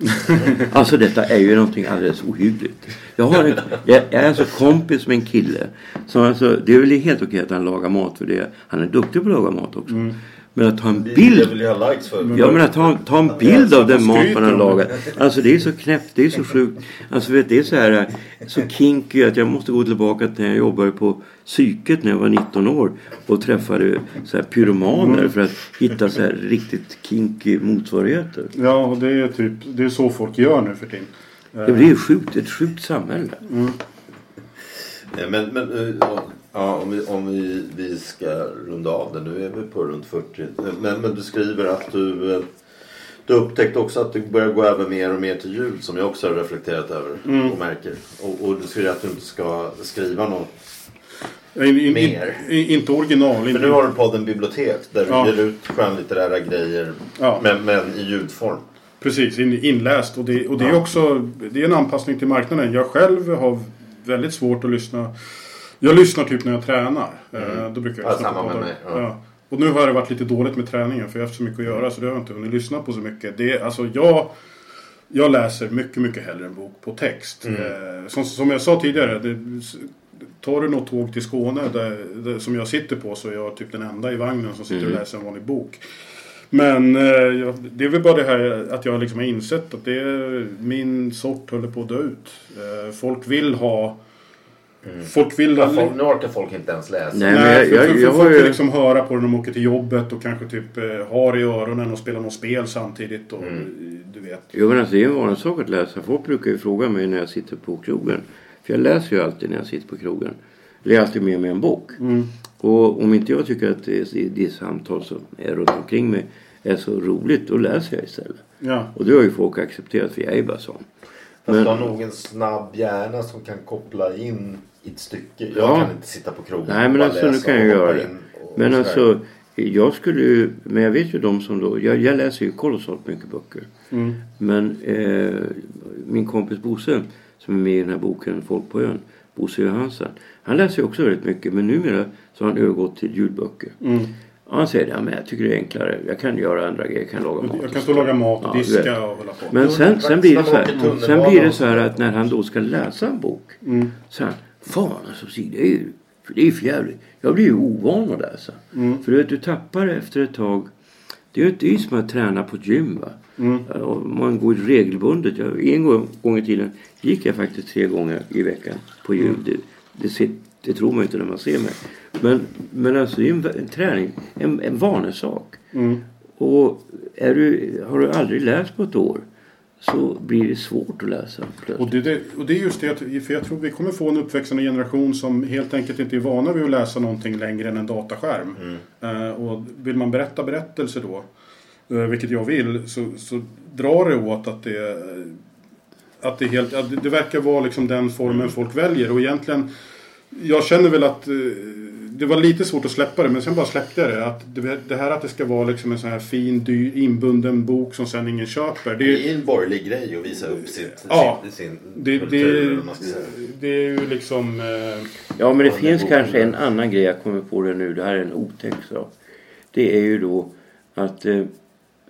alltså detta är ju någonting alldeles ohyggligt. Jag, har en, jag, jag är alltså kompis med en kille. Som alltså, det är väl helt okej att han lagar mat för det. Han är duktig på att laga mat också. Men att ta en bild. Ja men att ta, ta en bild av den mat man har lagat. Alltså det är så knäppt, det är så sjukt. Alltså vet, det är så här så kinky att jag måste gå tillbaka till när jag jobbade på psyket när jag var 19 år. Och träffade så här pyromaner för att hitta så här riktigt kinky motsvarigheter. Ja, och det är typ, det är så folk gör nu för tiden. Det är ju sjukt, ett sjukt samhälle. Eh, Men, men eh, ja, om vi, om vi, vi ska runda av det. Nu är vi på runt 40. Men, men du skriver att du, du upptäckte också att du börjar gå över mer och mer till ljud som jag också har reflekterat över Mm. och märker. Och, och du skriver att du inte ska skriva något. In, in, Mer. in, inte original. För Inte, nu har du podden Bibliotek där du Ja. ger ut skönlitterära grejer Ja. men, men i ljudform. Precis, in, inläst. Och det, och det är Ja. också det är en anpassning till marknaden. Jag själv har väldigt svårt att lyssna. Jag lyssnar typ när jag tränar. Eh, Då brukar jag Ja, lyssna samma på med poddar. mig, ja. Ja. Och nu har det varit lite dåligt med träningen för jag har haft så mycket att göra så det har jag inte hunnit lyssna på så mycket. Det, är- alltså jag, jag läser mycket, mycket hellre en bok på text. Mm. Eh, som, som jag sa tidigare. Det, tar du något tåg till Skåne där, där, som jag sitter på så är jag typ den enda i vagnen som sitter Mm. och läser en vanlig bok. Men eh, det är väl bara det här att jag liksom har insett att det är, min sort håller på att dö ut. Eh, folk vill ha... Folk vill... Ja, folk, nu orkar folk inte ens läsa. Nej, men Nej, jag, för, jag, för, jag folk vill liksom höra på när de åker till jobbet och kanske typ eh, har i öronen och spelar något spel samtidigt. Och, Mm. Du vet. Jo men alltså det är en vanlig sak att läsa. Folk brukar ju fråga mig när jag sitter på krogen. För jag läser ju alltid när jag sitter på krogen. Eller jag har alltid med mig en bok. Mm. Och om inte jag tycker att det, det, det samtal som är runt omkring mig är så roligt. Då läser jag istället. Ja. Och det har ju folk accepterat för jag är bara sån. Men- du har nog en snabb hjärna som kan koppla in i ett stycke. Jag Ja. kan inte sitta på krogen Nej men alltså nu läsa kan jag göra det. Men alltså jag skulle ju, men jag vet ju de som då, jag, jag läser ju kolossalt mycket böcker. Mm. Men eh, min kompis Bosse som är med i den här boken Folk på ön, Bosse Johansson. Han läser ju också väldigt mycket men numera så har han övergått till ljudböcker. Mm. Och han säger ja, men jag tycker det är enklare. Jag kan göra andra grejer. Jag kan laga mat. Jag kan stå och laga mat och Ja, diska och hålla på. Men sen, sen, blir det så här, sen blir det så här att när han då ska läsa en bok. Mm. Så här, fan alltså Stig, det är ju för det är för jävligt. Jag blir ju ovan att läsa. Mm. För du vet, du tappar efter ett tag. Det är ju det som att träna på gym va. Mm. Och man går regelbundet. Jag, en gång, gång i tiden gick jag faktiskt tre gånger i veckan på gym. Mm. Det, det, det tror man inte när man ser mig. Men, men alltså det är en, en träning, en, en vanesak. Mm. Och är du, har du aldrig läst på ett år så blir det svårt att läsa Och plötsligt. det, det, och det är just det, för jag tror vi kommer få en uppväxande generation som helt enkelt inte är vana vid att läsa någonting längre än en dataskärm. Eh, och vill man berätta berättelser då, eh, vilket jag vill, så, så drar det åt att det att det, är helt, att det- det verkar vara liksom den formen folk väljer. Och egentligen, jag känner väl att eh, det var lite svårt att släppa det, men sen bara släppte jag det. Att det, här att det ska vara liksom en sån här fin, dyr, inbunden bok som sen ingen köper. Det, Det är en borgerlig grej att visa upp sitt, Ja. sin, sin det, kultur. det, det är ju liksom... Eh, Ja men det finns går- kanske en annan grej jag kommer på det nu. Det här är en otäck sak. Det är ju då att... eh,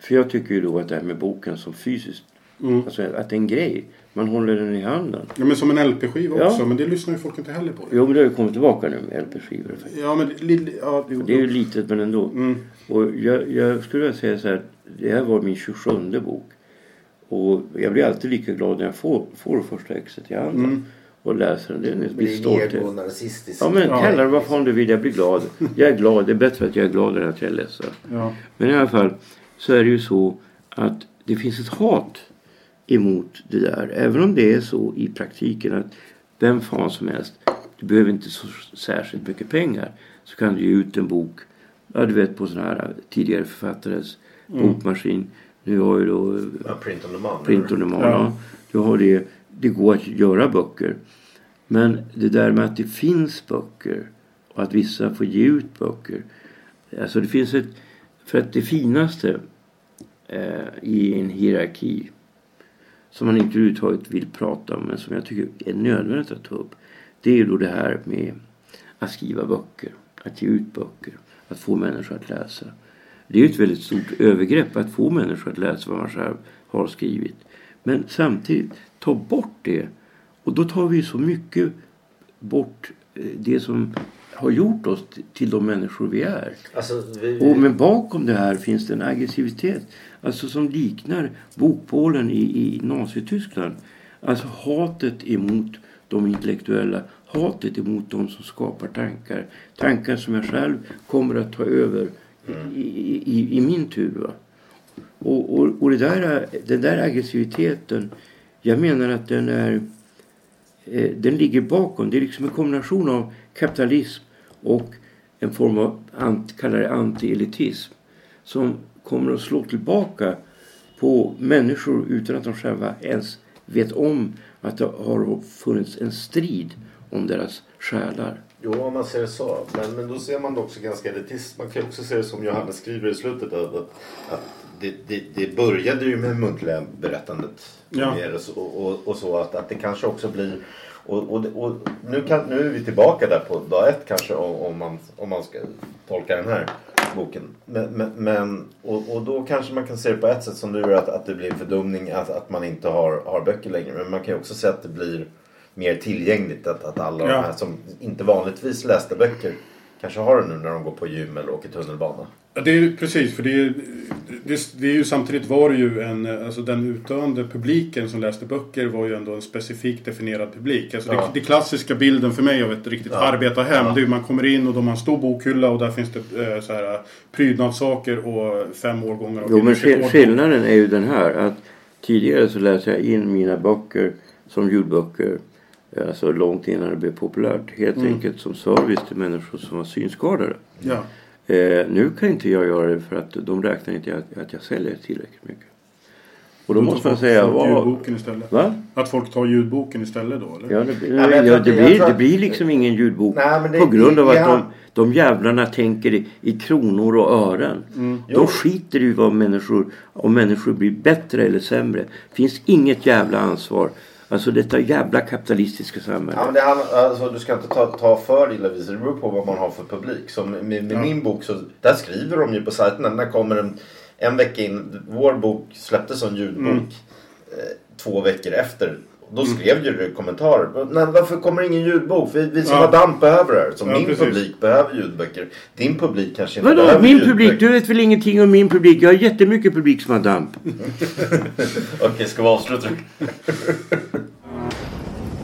För jag tycker ju då att det här med boken som fysiskt. Mm. Alltså att det är en grej. Man håller den i handen. ja, men som en LP-skiva Ja. också, men det lyssnar ju folk inte heller på. Jo men det har ju kommit tillbaka nu med LP-skivor. Ja, men det, ja, jo, Det är ju litet men ändå. Mm. Och jag, jag skulle vilja säga så här. Det här var min 27 bok. Och jag blir alltid lika glad när jag får, får första exet i handen. Mm. Och läser den. Det är en Men det viss stolthet. Ja men Ja. kalla det vad fan du vill. Jag blir glad. Jag är glad. Det är bättre att jag är glad än att jag är ledsen. Ja. Men i alla fall så är det ju så att det finns ett hat emot det där. Även om det är så i praktiken att vem fan som helst, du behöver inte så särskilt mycket pengar, så kan du ge ut en bok, ja du vet på sån här tidigare författares bokmaskin. Nu har ju då Ja, print on demand. print on demand. Ja. Du har det, det går att göra böcker. Men det där med att det finns böcker och att vissa får ge ut böcker. Alltså det finns ett, för att det finaste eh, i en hierarki som man inte överhuvudtaget vill prata om men som jag tycker är nödvändigt att ta upp. Det är ju då det här med att skriva böcker, att ge ut böcker, att få människor att läsa. Det är ju ett väldigt stort övergrepp att få människor att läsa vad man själv har skrivit. Men samtidigt, ta bort det. Och då tar vi så mycket bort eh, det som har gjort oss till de människor vi är. Alltså, vi, Och men bakom det här finns det en aggressivitet. Alltså som liknar bokbålen i, i Nazityskland. Alltså hatet emot de intellektuella. Hatet emot de som skapar tankar. Tankar som jag själv kommer att ta över i, i, i, i min tur. Och, och, och där, den där aggressiviteten. Jag menar att den är eh, den ligger bakom. Det är liksom en kombination av kapitalism och en form av kallar det anti-elitism som kommer att slå tillbaka på människor utan att de själva ens vet om att det har funnits en strid om deras själar. Jo, om man ser det så. Men, men då ser man det också ganska elitistiskt. Man kan också se det som Johannes skriver i slutet. Att, att, att det, det, det började ju med muntliga berättandet. Ja. Och, och, och så att, att det kanske också blir... Och, och, och nu, kan, nu är vi tillbaka där på dag ett kanske om, man, om man ska tolka den här boken. Men, men, men och, och då kanske man kan se det på ett sätt som du gör att, att det blir en fördumning att, att man inte har, har böcker längre. Men man kan ju också säga att det blir mer tillgängligt. Att, att alla Ja. de här som inte vanligtvis läste böcker kanske har det nu när de går på gym eller åker tunnelbana. Ja, det är ju precis, för det är, det, det är ju samtidigt var det ju en, alltså den utdöende publiken som läste böcker var ju ändå en specifikt definierad publik. Alltså Ja. det, det klassiska bilden för mig av ett riktigt Ja. arbetarhem, Ja. det är man kommer in och de har en stor bokhylla och där finns det eh, så här prydnadssaker och fem årgångar av Jo, men skillnaden är ju den här att tidigare så läste jag in mina böcker som ljudböcker alltså långt innan det blev populärt. Helt Mm. enkelt som service till människor som var synskadade. Ja. Eh, nu kan inte jag göra det för att de räknar inte att, att jag säljer tillräckligt mycket. Och då måste man säga folk vad... ljudboken istället. Va? Att folk tar ljudboken istället då eller? Ja, det, blir- ja, att det, blir, tror det att- blir liksom ingen ljudbok. Nej, men det- på grund av att det- de, de jävlarna tänker i, i kronor och ören. Jo. De skiter i vad människor, om människor blir bättre eller sämre. finns inget jävla ansvar. Alltså detta jävla kapitalistiska samhälle. Ja, men det handlar, alltså, du ska inte ta, ta för illa vis. Det beror på vad man har för publik. Som med, med Ja. min bok så där skriver de ju på sajten. När kommer en, en vecka in. Vår bok släpptes som ljudbok Mm. eh, två veckor efter. Då skrev ju du kommentarer. Nej, varför kommer ingen ljudbok? Vi, vi som Ja. har DAMP behöver det. Så Ja, min precis. publik behöver ljudböcker. Din publik kanske inte Vadå behöver min ljudböcker. publik? Du vet väl ingenting om min publik? Jag har jättemycket publik som har damp. Okej, ska vi avsluta?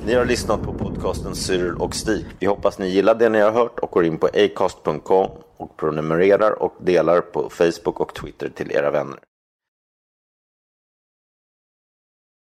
Ni har lyssnat på podcasten Cyril och Stig. Vi hoppas ni gillar det ni har hört och går in på acast.com och prenumererar och delar på Facebook och Twitter till era vänner.